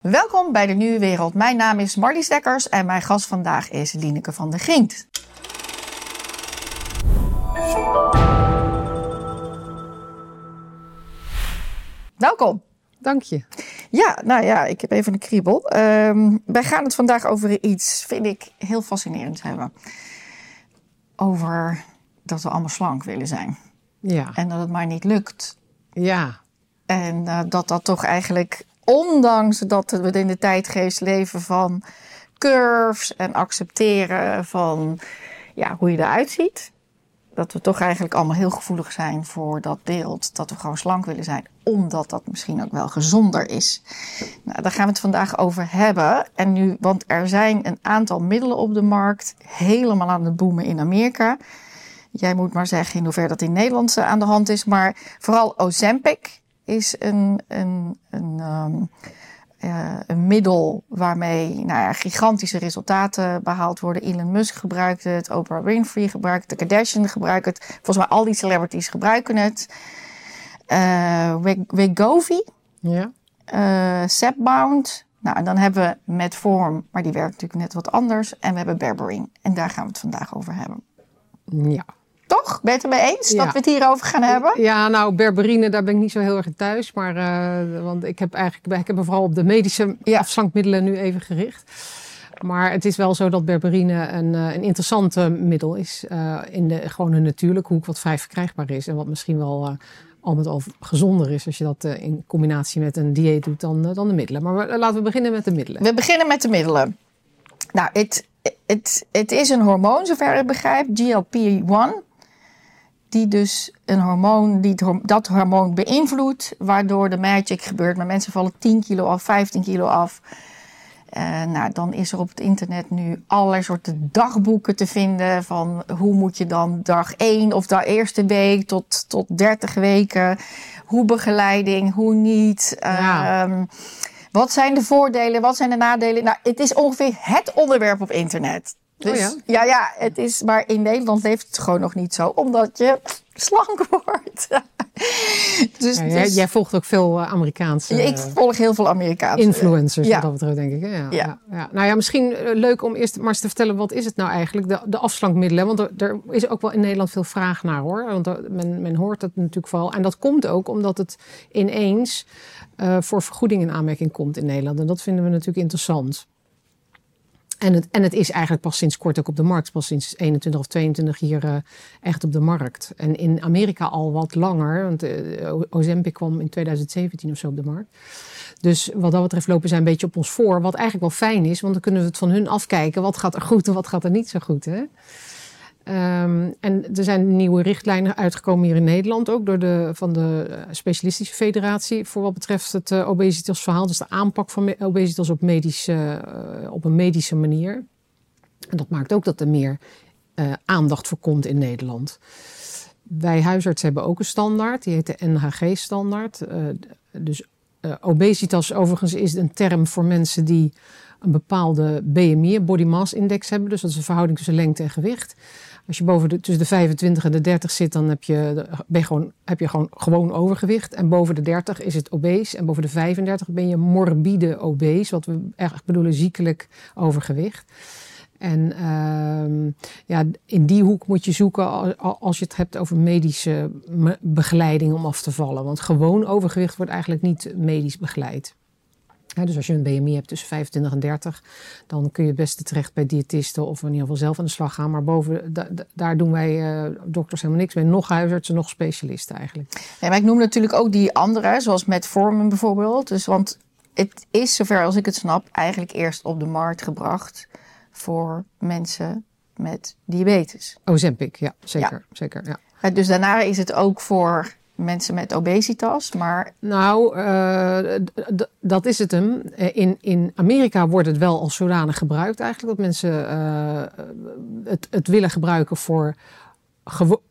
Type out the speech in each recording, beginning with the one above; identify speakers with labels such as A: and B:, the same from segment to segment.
A: Welkom bij de Nieuwe Wereld. Mijn naam is Marlies Dekkers en mijn gast vandaag is Lineke van der Gient. Welkom.
B: Dank je.
A: Ja, nou ja, ik heb even een kriebel. Ehm, wij gaan het vandaag over iets, vind ik, heel fascinerends hebben. Over dat we allemaal slank willen zijn.
B: Ja.
A: En dat het maar niet lukt.
B: Ja.
A: En uh, dat dat toch eigenlijk, ondanks dat we in de tijdgeest leven van curves en accepteren van ja, hoe je eruit ziet. Dat we toch eigenlijk allemaal heel gevoelig zijn voor dat beeld. Dat we gewoon slank willen zijn. Omdat dat misschien ook wel gezonder is. Nou, daar gaan we het vandaag over hebben. En nu, want er zijn een aantal middelen op de markt. Helemaal aan het boomen in Amerika. Jij moet maar zeggen in hoeverre dat in Nederland aan de hand is. Maar vooral Ozempic is een, een, een, um, uh, een middel waarmee nou ja, gigantische resultaten behaald worden. Elon Musk gebruikt het, Oprah Winfrey gebruikt het, de Kardashian gebruikt het. Volgens mij al die celebrities gebruiken het. Uh, Wegovy,
B: ja.
A: uh, Zepbound. Nou, en dan hebben we Metform, maar die werkt natuurlijk net wat anders. En we hebben Berberine. En daar gaan we het vandaag over hebben.
B: Ja.
A: Toch? Ben je het ermee eens
B: Ja.
A: dat we het hierover gaan hebben?
B: Ja, nou, berberine, daar ben ik niet zo heel erg in thuis. Maar, uh, want ik heb eigenlijk, ik heb me vooral op de medische
A: Ja.
B: afslankmiddelen nu even gericht. Maar het is wel zo dat berberine een, uh, een interessant middel is. uh, in de gewoon een natuurlijke hoek, wat vrij verkrijgbaar is. En wat misschien wel uh, al met al gezonder is als je dat uh, in combinatie met een dieet doet dan, dan de middelen. Maar we, laten we beginnen met de middelen.
A: We beginnen met de middelen. Nou, het, het, het is een hormoon, zover ik begrijp, GLP-1. Die dus een hormoon, die dat hormoon beïnvloedt, waardoor de magic gebeurt. Maar mensen vallen 10 kilo af, 15 kilo af. Uh, nou, dan is er op het internet nu allerlei soorten dagboeken te vinden. Van hoe moet je dan dag 1 of de eerste week tot, tot 30 weken. Hoe begeleiding, hoe niet.
B: Ja.
A: Uh, wat zijn de voordelen, wat zijn de nadelen? Nou, het is ongeveer het onderwerp op internet. Dus
B: oh ja?
A: ja, ja, het is, maar in Nederland leeft het gewoon nog niet zo, omdat je slank wordt.
B: dus, ja, jij, dus, jij, volgt ook veel uh, Amerikaanse.
A: Ja, ik volg heel veel Amerikaanse
B: influencers, ja. wat dat betreft, denk ik. Ja,
A: ja.
B: Nou ja, misschien uh, leuk om eerst maar eens te vertellen wat is het nou eigenlijk, de, de afslankmiddelen. Want er, er, is ook wel in Nederland veel vraag naar hoor. Want er, men, men hoort het natuurlijk vooral. En dat komt ook omdat het ineens uh, voor vergoeding in aanmerking komt in Nederland. En dat vinden we natuurlijk interessant. En het, en het is eigenlijk pas sinds kort ook op de markt. Pas sinds 21 of 22 hier uh, echt op de markt. En in Amerika al wat langer. Want uh, Ozempic kwam in 2017 of zo op de markt. Dus wat dat betreft lopen zij een beetje op ons voor. Wat eigenlijk wel fijn is. Want dan kunnen we het van hun afkijken. Wat gaat er goed en wat gaat er niet zo goed. Hè? Um, en er zijn nieuwe richtlijnen uitgekomen hier in Nederland ook door de, van de Specialistische Federatie voor wat betreft het uh, obesitasverhaal. Dus de aanpak van obesitas op, medische, uh, op een medische manier. En dat maakt ook dat er meer aandacht voor komt in Nederland. Wij huisartsen hebben ook een standaard, die heet de NHG-standaard. dus obesitas overigens is een term voor mensen die een bepaalde BMI, body mass index hebben. Dus dat is een verhouding tussen lengte en gewicht. Als je boven de, tussen de 25 en de 30 zit, dan heb je, ben je gewoon, heb je gewoon, gewoon overgewicht. En boven de 30 is het obese. En boven de 35 ben je morbide obese, wat we echt bedoelen ziekelijk overgewicht. En uh, ja, in die hoek moet je zoeken als je het hebt over medische begeleiding om af te vallen. Want gewoon overgewicht wordt eigenlijk niet medisch begeleid. Ja, dus als je een BMI hebt tussen 25 en 30, dan kun je het beste terecht bij diëtisten of in ieder geval zelf aan de slag gaan. Maar boven, da, daar doen wij uh, dokters helemaal niks mee. Nog huisartsen, nog specialisten eigenlijk.
A: Ja, maar ik noem natuurlijk ook die andere, zoals Metformin bijvoorbeeld. Dus, want het is, zover als ik het snap, eigenlijk eerst op de markt gebracht voor mensen met diabetes.
B: Ozempic, ja, zeker. Ja. zeker ja.
A: Dus daarna is het ook voor mensen met obesitas, maar...
B: Nou, uh, dat is het hem. In, in Amerika wordt het wel als zodanig gebruikt eigenlijk. Dat mensen uh, het, het willen gebruiken voor,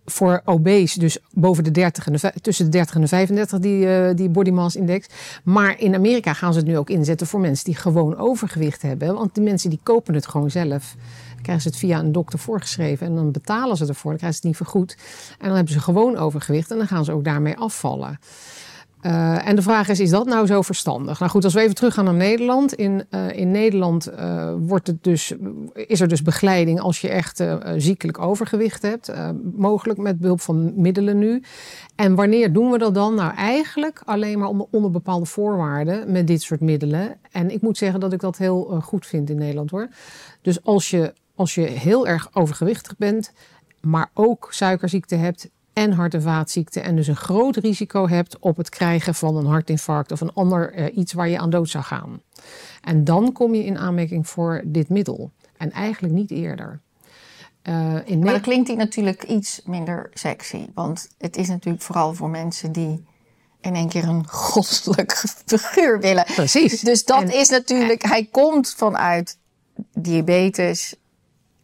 B: voor obese, dus boven de 30 en de, tussen de 30 en de 35, die, die body mass index. Maar in Amerika gaan ze het nu ook inzetten voor mensen die gewoon overgewicht hebben. Want die mensen die kopen het gewoon zelf krijgen ze het via een dokter voorgeschreven en dan betalen ze ervoor, dan krijgen ze het niet vergoed. En dan hebben ze gewoon overgewicht en dan gaan ze ook daarmee afvallen. Uh, en de vraag is, is dat nou zo verstandig? Nou goed, als we even teruggaan naar Nederland. In, uh, in Nederland uh, wordt het dus, is er dus begeleiding als je echt ziekelijk overgewicht hebt. mogelijk met behulp van middelen nu. En wanneer doen we dat dan? Nou eigenlijk alleen maar onder bepaalde voorwaarden met dit soort middelen. En ik moet zeggen dat ik dat heel goed vind in Nederland hoor. Dus als je, als je heel erg overgewichtig bent, maar ook suikerziekte hebt en hart- en vaatziekten en dus een groot risico hebt op het krijgen van een hartinfarct of een ander uh, iets waar je aan dood zou gaan. En dan kom je in aanmerking voor dit middel en eigenlijk niet eerder.
A: Uh, in maar dan klinkt die natuurlijk iets minder sexy, want het is natuurlijk vooral voor mensen die in één keer een goddelijk figuur willen.
B: Precies.
A: Dus dat is natuurlijk, hij komt vanuit diabetes,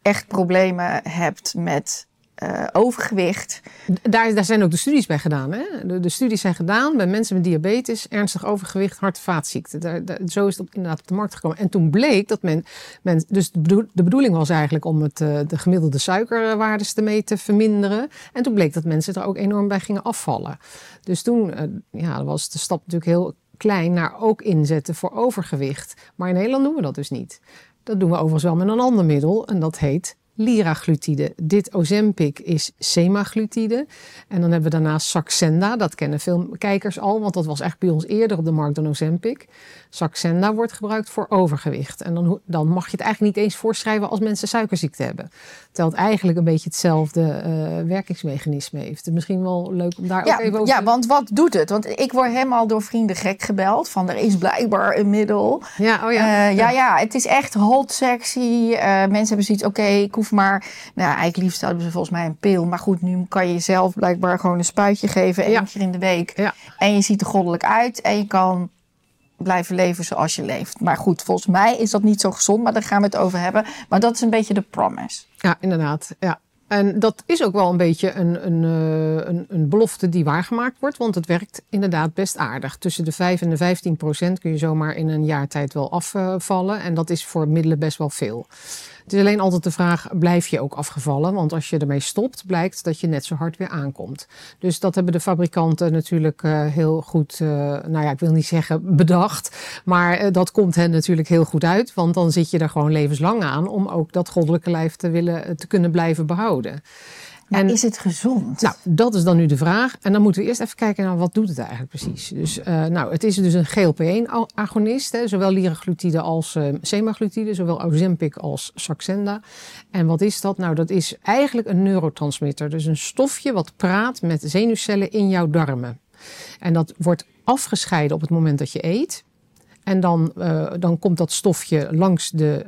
A: echt problemen hebt met uh, overgewicht.
B: Daar, daar zijn ook de studies bij gedaan. Hè? De, studies zijn gedaan bij mensen met diabetes, ernstig overgewicht, hart- en vaatziekten. Daar, zo is het inderdaad op de markt gekomen. En toen bleek dat men. men dus de, bedoel, de bedoeling was eigenlijk om het, uh, de gemiddelde suikerwaardes ermee te verminderen. En toen bleek dat mensen er ook enorm bij gingen afvallen. Dus toen ja, was de stap natuurlijk heel klein naar ook inzetten voor overgewicht. Maar in Nederland doen we dat dus niet. Dat doen we overigens wel met een ander middel en dat heet liraglutide. Dit Ozempic is semaglutide. En dan hebben we daarnaast Saxenda. Dat kennen veel kijkers al, want dat was echt bij ons eerder op de markt dan Ozempic. Saxenda wordt gebruikt voor overgewicht. En dan, dan mag je het eigenlijk niet eens voorschrijven als mensen suikerziekte hebben. Terwijl het eigenlijk een beetje hetzelfde uh, werkingsmechanisme heeft. Misschien wel leuk om daar
A: ja,
B: ook even
A: over Ja, want wat doet het? Want ik word helemaal door vrienden gek gebeld van er is blijkbaar een middel.
B: Ja, oh ja.
A: Uh, ja, ja, het is echt hot, sexy. Uh, mensen hebben zoiets, oké, okay, ik hoef maar... Nou, eigenlijk liefst hebben ze volgens mij een pil. Maar goed, nu kan je jezelf blijkbaar gewoon een spuitje geven één ja. keer in de week.
B: Ja.
A: En je ziet er goddelijk uit en je kan blijven leven zoals je leeft. Maar goed, volgens mij is dat niet zo gezond, maar daar gaan we het over hebben. Maar dat is een beetje de promise.
B: Ja, inderdaad. Ja. En dat is ook wel een beetje een, een, een, een belofte die waargemaakt wordt, want het werkt inderdaad best aardig. Tussen de 5 en de 15 procent kun je zomaar in een jaar tijd wel afvallen. En dat is voor middelen best wel veel. Het is alleen altijd de vraag, blijf je ook afgevallen? Want als je ermee stopt, blijkt dat je net zo hard weer aankomt. Dus dat hebben de fabrikanten natuurlijk uh, heel goed, uh, nou ja, ik wil niet zeggen bedacht. Maar uh, dat komt hen natuurlijk heel goed uit. Want dan zit je er gewoon levenslang aan om ook dat goddelijke lijf te willen, te kunnen blijven behouden.
A: Maar en, is het gezond?
B: Nou, dat is dan nu de vraag. En dan moeten we eerst even kijken naar wat doet het eigenlijk precies. Dus, uh, nou, het is dus een GLP-1-agonist, zowel liraglutide als uh, semaglutide, zowel Ozempic als Saxenda. En wat is dat? Nou, dat is eigenlijk een neurotransmitter, dus een stofje wat praat met zenuwcellen in jouw darmen. En dat wordt afgescheiden op het moment dat je eet. En dan, uh, dan komt dat stofje langs de.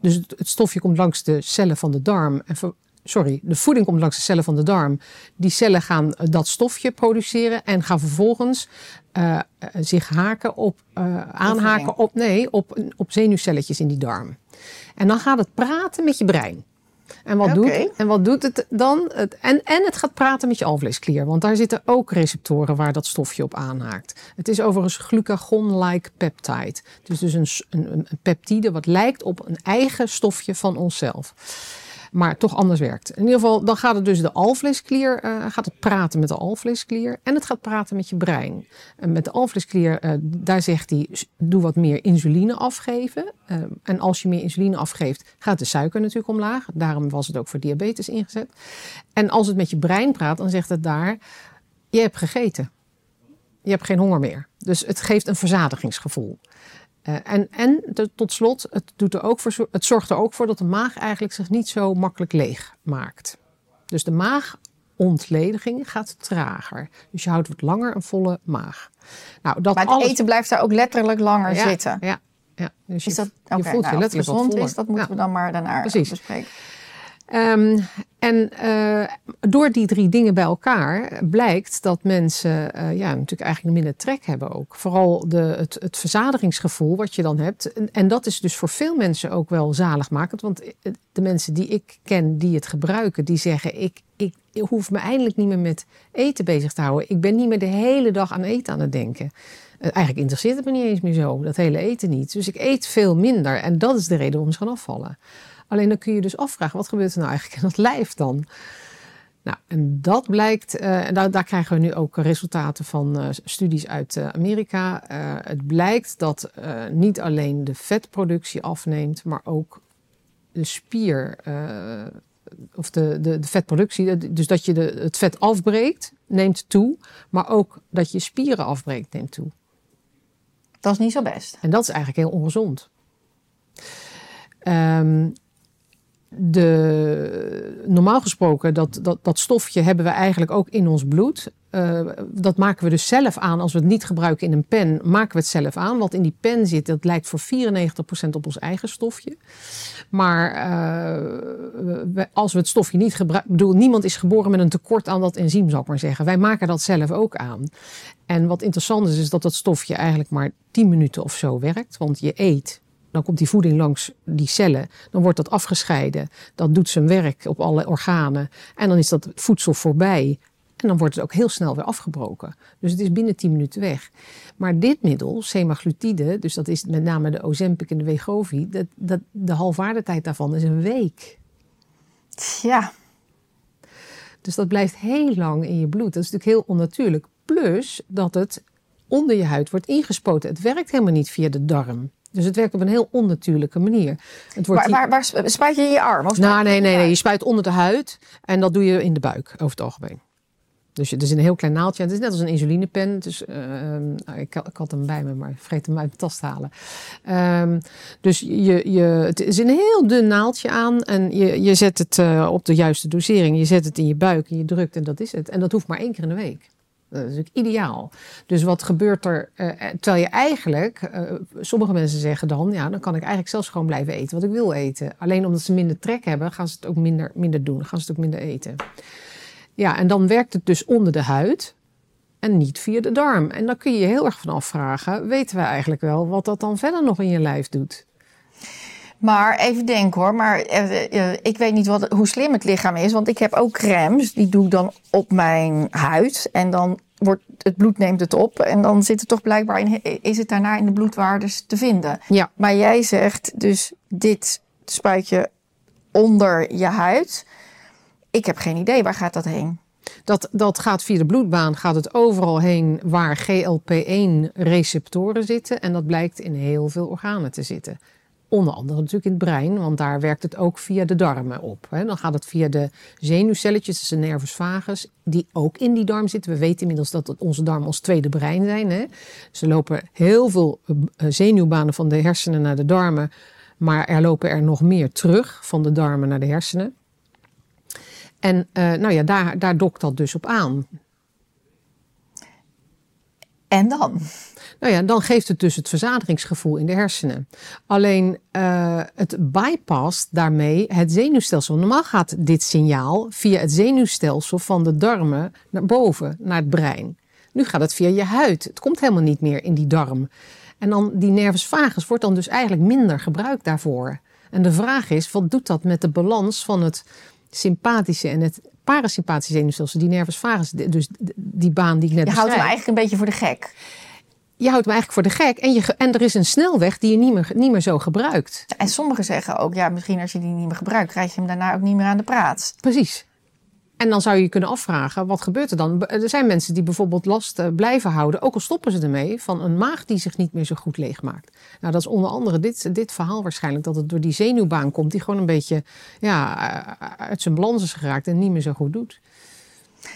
B: dus het stofje komt langs de cellen van de darm en sorry, de voeding komt langs de cellen van de darm. Die cellen gaan eh, dat stofje produceren en gaan vervolgens uh, zich haken op, uh, aanhaken op, nee, op, op zenuwcelletjes in die darm. En dan gaat het praten met je brein. En wat, okay. doet, en wat doet het dan? Het, en, en het gaat praten met je alvleesklier. Want daar zitten ook receptoren waar dat stofje op aanhaakt. Het is overigens glucagon-like peptide. Dus, dus een, een, een peptide wat lijkt op een eigen stofje van onszelf maar toch anders werkt. In ieder geval, dan gaat het dus de alvleesklier, uh, gaat het praten met de alvleesklier en het gaat praten met je brein. En met de alvleesklier, uh, daar zegt hij, doe wat meer insuline afgeven. Uh, en als je meer insuline afgeeft, gaat de suiker natuurlijk omlaag. Daarom was het ook voor diabetes ingezet. En als het met je brein praat, dan zegt het daar, je hebt gegeten. Je hebt geen honger meer. Dus het geeft een verzadigingsgevoel. Uh, en en de, tot slot, het, doet er ook voor, het zorgt er ook voor dat de maag eigenlijk zich niet zo makkelijk leeg maakt. Dus de maagontlediging gaat trager. Dus je houdt wat langer een volle maag.
A: Nou, dat maar het alles... eten blijft daar ook letterlijk langer
B: ja,
A: zitten.
B: Ja, ja. Dus
A: is
B: je,
A: dat, okay,
B: je voelt
A: nou,
B: je letterlijk
A: gezond is, dat moeten
B: ja.
A: we dan maar daarna bespreken.
B: Um, en uh, door die drie dingen bij elkaar blijkt dat mensen uh, ja, natuurlijk eigenlijk minder trek hebben ook. Vooral de, het, verzadigingsgevoel wat je dan hebt. En, en, dat is dus voor veel mensen ook wel zaligmakend. Want de mensen die ik ken die het gebruiken, die zeggen ik, ik, hoef me eindelijk niet meer met eten bezig te houden. Ik ben niet meer de hele dag aan eten aan het denken. Eigenlijk interesseert het me niet eens meer zo, dat hele eten niet. Dus ik eet veel minder en dat is de reden waarom ze gaan afvallen. Alleen dan kun je dus afvragen, wat gebeurt er nou eigenlijk in dat lijf dan? Nou, en dat blijkt, uh, daar, daar, krijgen we nu ook resultaten van uh, studies uit uh, Amerika. het blijkt dat niet alleen de vetproductie afneemt, maar ook de spier, of de, de, de, vetproductie, dus dat je de, het vet afbreekt, neemt toe, maar ook dat je spieren afbreekt, neemt toe.
A: Dat is niet zo best.
B: En dat is eigenlijk heel ongezond. Um, de, normaal gesproken, dat, dat, stofje hebben we eigenlijk ook in ons bloed. Uh, dat maken we dus zelf aan. Als we het niet gebruiken in een pen, maken we het zelf aan. Wat in die pen zit, dat lijkt voor 94% op ons eigen stofje. Maar uh, als we het stofje niet gebruiken... bedoel, niemand is geboren met een tekort aan dat enzym, zal ik maar zeggen. Wij maken dat zelf ook aan. En wat interessant is, is dat dat stofje eigenlijk maar 10 minuten of zo werkt. Want je eet dan komt die voeding langs die cellen. Dan wordt dat afgescheiden. Dat doet zijn werk op alle organen. En dan is dat voedsel voorbij. En dan wordt het ook heel snel weer afgebroken. Dus het is binnen 10 minuten weg. Maar dit middel, semaglutide, dus dat is met name de Ozempic en de Wegovy, dat, dat, de halfwaardetijd daarvan is een week.
A: Ja.
B: Dus dat blijft heel lang in je bloed. Dat is natuurlijk heel onnatuurlijk. Plus dat het onder je huid wordt ingespoten. Het werkt helemaal niet via de darm. Dus het werkt op een heel onnatuurlijke manier.
A: Het wordt waar, waar, waar spuit je in je arm? Of
B: nou, nee, nee, nee. Je spuit onder de huid en dat doe je in de buik over het algemeen. Dus het is een heel klein naaldje. Het is net als een insulinepen. Dus, uh, ik, ik, had hem bij me, maar ik vergeet hem uit de tas te halen. Um, dus je, je, het is een heel dun naaldje aan. En je, je zet het uh, op de juiste dosering. Je zet het in je buik en je drukt en dat is het. En dat hoeft maar één keer in de week. Dat is natuurlijk ideaal. Dus wat gebeurt er? Uh, terwijl je eigenlijk, uh, sommige mensen zeggen dan, ja, dan kan ik eigenlijk zelfs gewoon blijven eten wat ik wil eten. Alleen omdat ze minder trek hebben, gaan ze het ook minder, minder doen, gaan ze het ook minder eten. Ja, en dan werkt het dus onder de huid en niet via de darm. En dan kun je je heel erg van afvragen, weten we eigenlijk wel wat dat dan verder nog in je lijf doet?
A: Maar even denken hoor, maar uh, ik weet niet wat, hoe slim het lichaam is. Want ik heb ook crèmes, die doe ik dan op mijn huid. En dan wordt het bloed neemt het op. En dan zit het toch blijkbaar in, is het daarna in de bloedwaardes te vinden.
B: Ja.
A: Maar jij zegt dus dit spuit je onder je huid. Ik heb geen idee, waar gaat dat heen?
B: Dat, dat gaat via de bloedbaan, gaat het overal heen waar GLP-1 receptoren zitten. En dat blijkt in heel veel organen te zitten. Onder andere natuurlijk in het brein, want daar werkt het ook via de darmen op. Dan gaat het via de zenuwcelletjes, dus de nervus vagus, die ook in die darm zitten. We weten inmiddels dat onze darmen ons tweede brein zijn. Er lopen heel veel eh, zenuwbanen van de hersenen naar de darmen, maar er lopen er nog meer terug van de darmen naar de hersenen. En uh, nou ja, daar, daar dokt dat dus op aan.
A: En dan?
B: Nou ja, dan geeft het dus het verzadigingsgevoel in de hersenen. Alleen uh, het bypast daarmee het zenuwstelsel. Normaal gaat dit signaal via het zenuwstelsel van de darmen naar boven, naar het brein. Nu gaat het via je huid. Het komt helemaal niet meer in die darm. En dan die nervus vagus wordt dan dus eigenlijk minder gebruikt daarvoor. En de vraag is, wat doet dat met de balans van het sympathische en het parasympathische zenuwstelsel, die nervus vagus, dus die baan die ik net
A: Je houdt hem eigenlijk een beetje voor de gek
B: je houdt me eigenlijk voor de gek. En, je, en er is een snelweg die je niet meer, niet meer zo gebruikt.
A: En sommigen zeggen ook, ja, misschien als je die niet meer gebruikt, krijg je hem daarna ook niet meer aan de praat.
B: Precies. En dan zou je je kunnen afvragen, wat gebeurt er dan? Er zijn mensen die bijvoorbeeld last eh, blijven houden, ook al stoppen ze ermee, van een maag die zich niet meer zo goed leegmaakt. Nou, dat is onder andere dit, dit verhaal waarschijnlijk, dat het door die zenuwbaan komt, die gewoon een beetje ja, eh, uit zijn balans is geraakt en niet meer zo goed doet.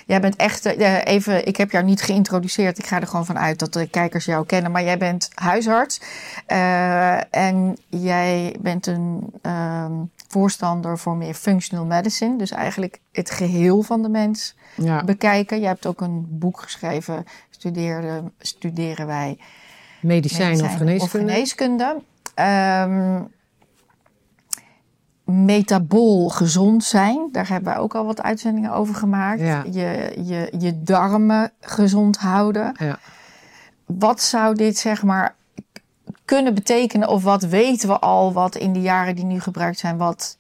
A: Jij bent echt, uh, even, ik heb jou niet geïntroduceerd. Ik ga er gewoon van uit dat de kijkers jou kennen. Maar jij bent huisarts. Uh, en jij bent een uh, voorstander voor meer functional medicine. Dus eigenlijk het geheel van de mens ja. bekijken. Je hebt ook een boek geschreven, Studeren, studeren wij.
B: Medicijn, medicijn of geneeskunde. Of
A: geneeskunde. Um, metabool gezond zijn. Daar hebben we ook al wat uitzendingen over gemaakt. Je, je, je darmen gezond houden.
B: Ja.
A: Wat zou dit zeg maar kunnen betekenen? Of wat weten we al wat in de jaren die nu gebruikt zijn, wat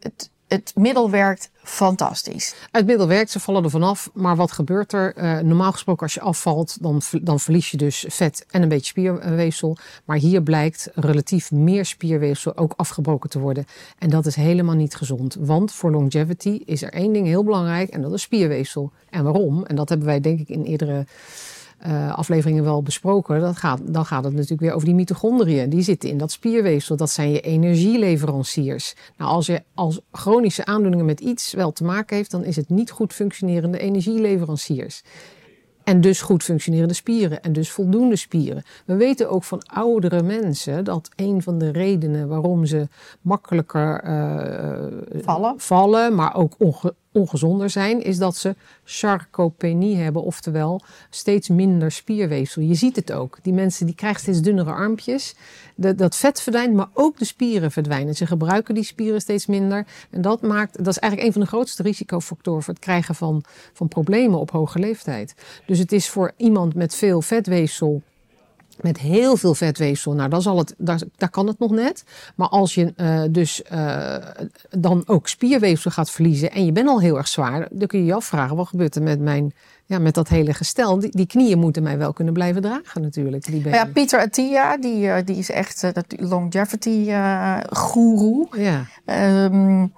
A: het het middel werkt fantastisch.
B: Het middel werkt, ze vallen er vanaf. Maar wat gebeurt er? Uh, normaal gesproken als je afvalt, dan, dan verlies je dus vet en een beetje spierweefsel. Maar hier blijkt relatief meer spierweefsel ook afgebroken te worden. En dat is helemaal niet gezond. Want voor longevity is er één ding heel belangrijk en dat is spierweefsel. En waarom? En dat hebben wij denk ik in eerdere uh, afleveringen wel besproken. Dat gaat, dan gaat het natuurlijk weer over die mitochondriën. Die zitten in dat spierweefsel. Dat zijn je energieleveranciers. Nou, als je als chronische aandoeningen met iets wel te maken heeft, dan is het niet goed functionerende energieleveranciers. En dus goed functionerende spieren en dus voldoende spieren. We weten ook van oudere mensen dat een van de redenen waarom ze makkelijker uh,
A: vallen.
B: vallen, maar ook onge ongezonder zijn, is dat ze sarcopenie hebben, oftewel steeds minder spierweefsel. Je ziet het ook. Die mensen die krijgen steeds dunnere armpjes. De, dat vet verdwijnt, maar ook de spieren verdwijnen. Ze gebruiken die spieren steeds minder. En dat maakt, dat is eigenlijk een van de grootste risicofactoren voor het krijgen van, van problemen op hoge leeftijd. Dus het is voor iemand met veel vetweefsel met heel veel vetweefsel, nou, dan zal het, daar, daar kan het nog net. Maar als je uh, dus uh, dan ook spierweefsel gaat verliezen en je bent al heel erg zwaar, dan kun je je afvragen: wat gebeurt er met mijn, ja, met dat hele gestel? Die, die knieën moeten mij wel kunnen blijven dragen, natuurlijk. Die
A: ja, Pieter Attia, die, uh, die is echt de longevity-goeroe. ja. Um,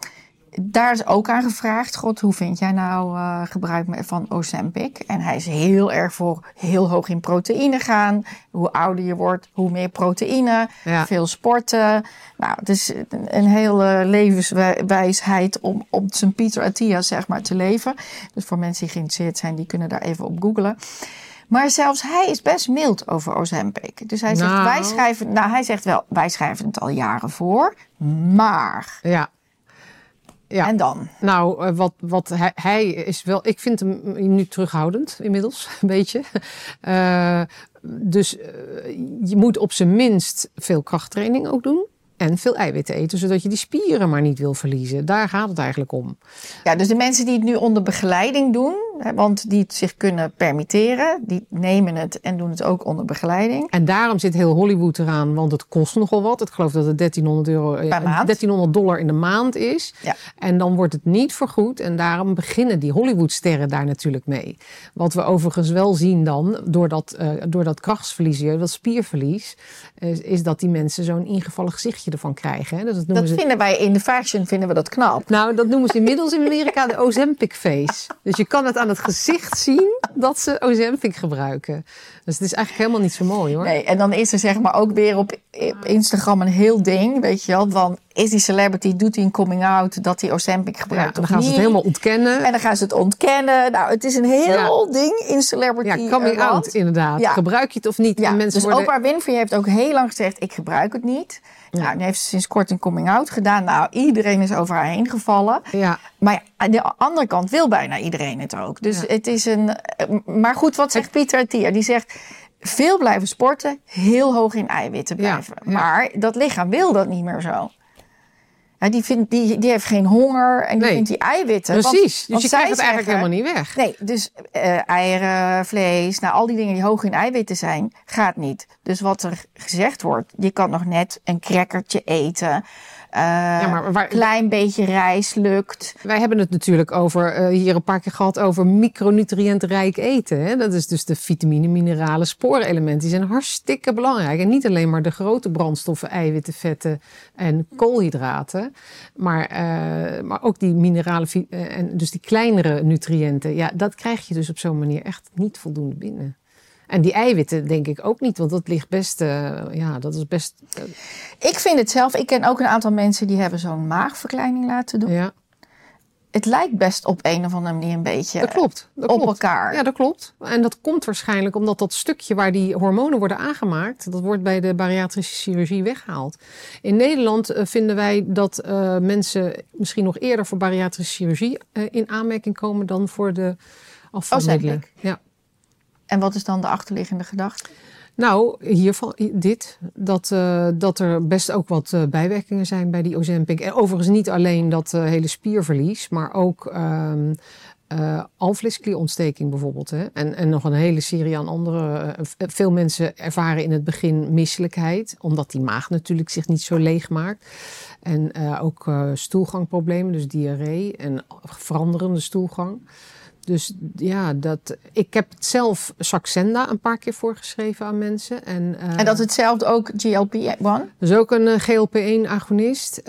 A: daar is ook aan gevraagd: God, hoe vind jij nou uh, gebruik van Ozempic? En hij is heel erg voor heel hoog in proteïne gaan. Hoe ouder je wordt, hoe meer proteïne. Veel sporten. Nou, het is een hele levenswijsheid om op zijn Pieter Attia zeg maar te leven. Dus voor mensen die geïnteresseerd zijn, die kunnen daar even op googlen. Maar zelfs hij is best mild over Ozempic. Dus hij zegt, nou. wij schrijven, nou hij zegt wel, wij schrijven het al jaren voor, maar.
B: Ja.
A: Ja. En dan?
B: Nou, eh, wat, wat hij, hij, is wel. Ik vind hem nu terughoudend inmiddels, een beetje. Uh, dus uh, je moet op zijn minst veel krachttraining ook doen. En veel eiwitten eten, zodat je die spieren maar niet wil verliezen. Daar gaat het eigenlijk om.
A: Ja, dus de mensen die het nu onder begeleiding doen, want die het zich kunnen permitteren, die nemen het en doen het ook onder begeleiding.
B: En daarom zit heel Hollywood eraan, want het kost nogal wat. Ik geloof dat het 1300, euro, 1300 dollar in de maand is. Ja. En dan wordt het niet vergoed. En daarom beginnen die Hollywoodsterren daar natuurlijk mee. Wat we overigens wel zien dan, door dat, uh, door dat krachtsverlies, dat spierverlies, is, is dat die mensen zo'n ingevallen gezichtje ervan krijgen. Hè?
A: Dus dat, dat vinden wij in de fashion vinden we dat knap.
B: Nou, dat noemen ze inmiddels in Amerika de Ozempic face. Dus je kan het aan het gezicht zien dat ze Ozempic gebruiken. Dus het is eigenlijk helemaal niet zo mooi hoor.
A: Nee, en dan is er zeg maar ook weer op Instagram een heel ding, weet je wel, van is die celebrity, doet hij een coming out dat hij Ozempic gebruikt ja,
B: dan gaan ze het helemaal ontkennen.
A: En dan gaan ze het ontkennen. Nou, het is een heel ding in celebrity.
B: Ja, coming out inderdaad. Gebruik je het of niet?
A: Ja, mensen dus worden... Oprah Winfrey heeft ook heel lang gezegd, ik gebruik het niet. Nou, nu heeft ze sinds kort een coming out gedaan. Nou, iedereen is over haar heen gevallen. Ja. Maar aan de andere kant wil bijna iedereen het ook. Dus het is een. Maar goed, wat zegt Pieter Tier? Die zegt. Veel blijven sporten, heel hoog in eiwitten blijven. Maar dat lichaam wil dat niet meer zo. Ja, die, vindt, die, die heeft geen honger en die vindt die eiwitten.
B: Precies, want, dus je krijgt het eigenlijk helemaal niet weg.
A: Nee, dus uh, eieren, vlees, nou al die dingen die hoog in eiwitten zijn, gaat niet. Dus wat er gezegd wordt, je kan nog net een crackertje eten. Uh, ja, maar waar, klein beetje rijst lukt.
B: Wij hebben het natuurlijk over, uh, hier een paar keer gehad over micronutriëntrijk eten. Hè? Dat is dus de vitamine, mineralen, sporenelementen. Die zijn hartstikke belangrijk. En niet alleen maar de grote brandstoffen, eiwitten, vetten en koolhydraten. Maar, uh, maar ook die mineralen en dus die kleinere nutriënten. Ja, dat krijg je dus op zo'n manier echt niet voldoende binnen. En die eiwitten denk ik ook niet, want dat ligt best, uh, ja, dat is best... Uh...
A: Ik vind het zelf, ik ken ook een aantal mensen die hebben zo'n maagverkleining laten doen. Ja. Het lijkt best op een of andere manier een beetje
B: dat klopt, dat
A: op
B: klopt.
A: elkaar.
B: Ja, dat klopt. En dat komt waarschijnlijk omdat dat stukje waar die hormonen worden aangemaakt, dat wordt bij de bariatrische chirurgie weggehaald. In Nederland uh, vinden wij dat mensen misschien nog eerder voor bariatrische chirurgie in aanmerking komen dan voor de afvalmiddelen.
A: Oh, ja. En wat is dan de achterliggende gedachte?
B: Nou, hiervan, dit. Dat, uh, dat er best ook wat uh, bijwerkingen zijn bij die Ozempic. En overigens niet alleen dat uh, hele spierverlies, maar ook... Uh, alvleesklierontsteking bijvoorbeeld. Hè? En, en nog een hele serie aan andere. Veel mensen ervaren in het begin misselijkheid, omdat die maag natuurlijk zich niet zo leeg maakt. En ook stoelgangproblemen, dus diarree en veranderende stoelgang. Dus ja, dat, ik heb zelf Saxenda een paar keer voorgeschreven aan mensen. En,
A: en dat hetzelfde ook GLP-1?
B: Dus ook een GLP-1-agonist.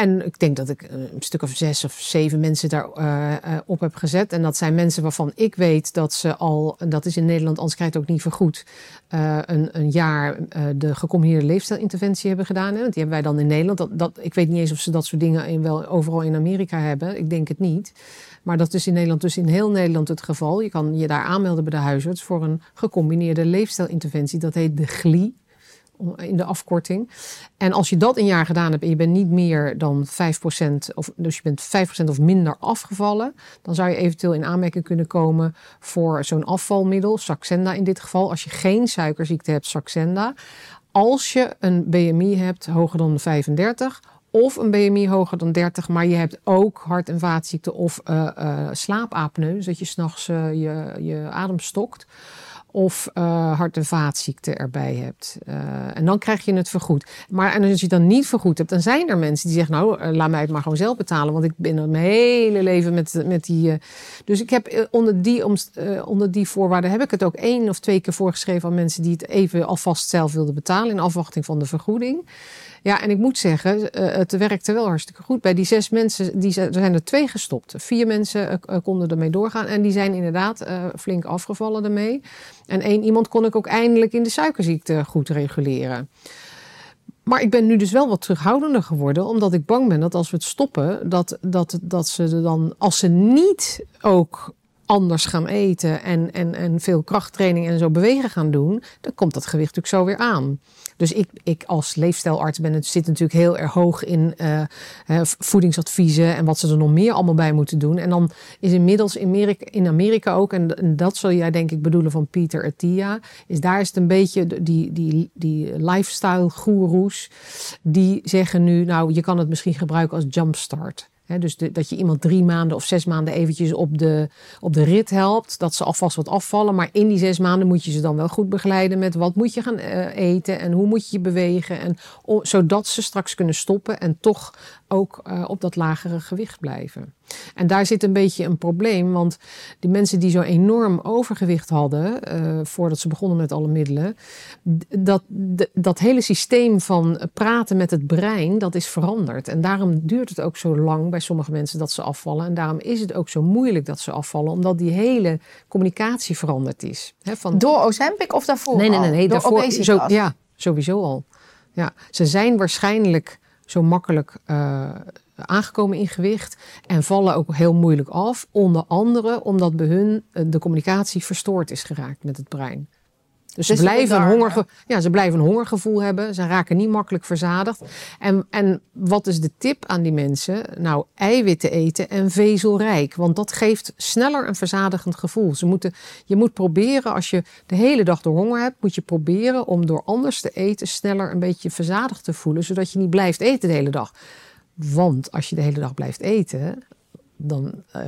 B: En ik denk dat ik een stuk of zes of zeven mensen daarop uh, op heb gezet. En dat zijn mensen waarvan ik weet dat ze al, en dat is in Nederland, anders krijg je het ook niet vergoed, uh, een, een jaar uh, de gecombineerde leefstijlinterventie hebben gedaan. Hè? Want die hebben wij dan in Nederland. Dat, dat, ik weet niet eens of ze dat soort dingen in, wel overal in Amerika hebben. Ik denk het niet. Maar dat is in Nederland dus in heel Nederland het geval. Je kan je daar aanmelden bij de huisarts voor een gecombineerde leefstijlinterventie. Dat heet de GLI in de afkorting. En als je dat een jaar gedaan hebt en je bent niet meer dan 5%, of, dus je bent 5% of minder afgevallen, dan zou je eventueel in aanmerking kunnen komen voor zo'n afvalmiddel, Saxenda in dit geval. Als je geen suikerziekte hebt, Saxenda. Als je een BMI hebt hoger dan 35 of een BMI hoger dan 30, maar je hebt ook hart- en vaatziekte of uh, uh, slaapapneu, dus dat je s'nachts uh, je, je adem stokt of hart- en vaatziekte erbij hebt. En dan krijg je het vergoed. Maar en als je dan niet vergoed hebt, dan zijn er mensen die zeggen: Nou, laat mij het maar gewoon zelf betalen. Want ik ben mijn hele leven met, met die. dus ik heb onder die, onder die voorwaarden heb ik het ook één of twee keer voorgeschreven aan mensen die het even alvast zelf wilden betalen in afwachting van de vergoeding. Ja, en ik moet zeggen, uh, het werkte wel hartstikke goed. Bij die zes mensen, die, er zijn er twee gestopt. Vier mensen uh, konden ermee doorgaan. En die zijn inderdaad flink afgevallen ermee. En één iemand kon ik ook eindelijk in de suikerziekte goed reguleren. Maar ik ben nu dus wel wat terughoudender geworden, omdat ik bang ben dat als we het stoppen, dat, dat, dat ze dan, als ze niet ook anders gaan eten en, en, en veel krachttraining en zo bewegen gaan doen, dan komt dat gewicht natuurlijk zo weer aan. Dus ik, ik als leefstijlarts ben het, zit natuurlijk heel erg hoog in uh, voedingsadviezen en wat ze er nog meer allemaal bij moeten doen. En dan is inmiddels in Amerika, ook, en, en dat zul jij denk ik bedoelen van Pieter Attia, is daar is het een beetje die, die, die lifestyle goeroes, die zeggen nu, nou je kan het misschien gebruiken als jumpstart dus dat je iemand drie maanden of zes maanden eventjes op de, op de rit helpt. Dat ze alvast wat afvallen. Maar in die zes maanden moet je ze dan wel goed begeleiden met wat moet je gaan uh, eten en hoe moet je je bewegen. En, zodat ze straks kunnen stoppen en toch ook uh, op dat lagere gewicht blijven. En daar zit een beetje een probleem, want die mensen die zo enorm overgewicht hadden uh, voordat ze begonnen met alle middelen, dat, dat hele systeem van praten met het brein, dat is veranderd. En daarom duurt het ook zo lang bij sommige mensen dat ze afvallen. En daarom is het ook zo moeilijk dat ze afvallen, omdat die hele communicatie veranderd is.
A: van... Door Ozempic of daarvoor?
B: Nee, nee, nee, nee daarvoor. Zo, ja, sowieso al. Ja, ze zijn waarschijnlijk zo makkelijk uh, aangekomen in gewicht en vallen ook heel moeilijk af. Onder andere omdat bij hun eh, de communicatie verstoord is geraakt met het brein. Dus, ze, blijven een hongerge ja, ze blijven een hongergevoel hebben. Ze raken niet makkelijk verzadigd. En, en wat is de tip aan die mensen? Nou, eiwitten eten en vezelrijk. Want dat geeft sneller een verzadigend gevoel. Ze moeten, je moet proberen, als je de hele dag door honger hebt, moet je proberen om door anders te eten sneller een beetje verzadigd te voelen. Zodat je niet blijft eten de hele dag. Want als je de hele dag blijft eten, dan, uh,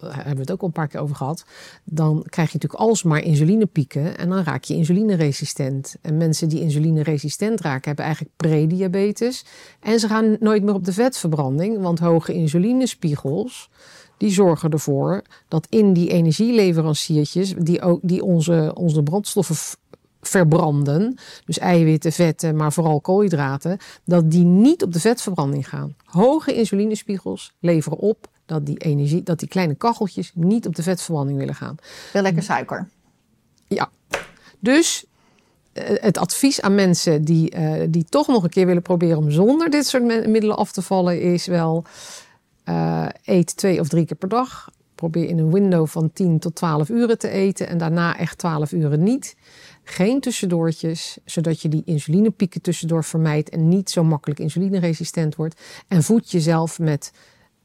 B: hebben we het ook al een paar keer over gehad. Dan krijg je natuurlijk alsmaar insulinepieken en dan raak je insulineresistent. En mensen die insulineresistent raken, hebben eigenlijk prediabetes. En ze gaan nooit meer op de vetverbranding, want hoge insulinespiegels. Die zorgen ervoor dat in die energieleveranciertjes, die, ook, die onze, onze brandstoffen verbranden, dus eiwitten, vetten, maar vooral koolhydraten, dat die niet op de vetverbranding gaan. Hoge insulinespiegels leveren op dat die energie, dat die kleine kacheltjes niet op de vetverbranding willen gaan.
A: Wel lekker suiker.
B: Ja. Dus eh, het advies aan mensen die, uh, die toch nog een keer willen proberen om zonder dit soort middelen af te vallen, is wel uh, eet twee of drie keer per dag. Probeer in een window van 10 tot 12 uren te eten en daarna echt 12 uren niet. Geen tussendoortjes, zodat je die insulinepieken tussendoor vermijdt en niet zo makkelijk insulineresistent wordt. En voed jezelf met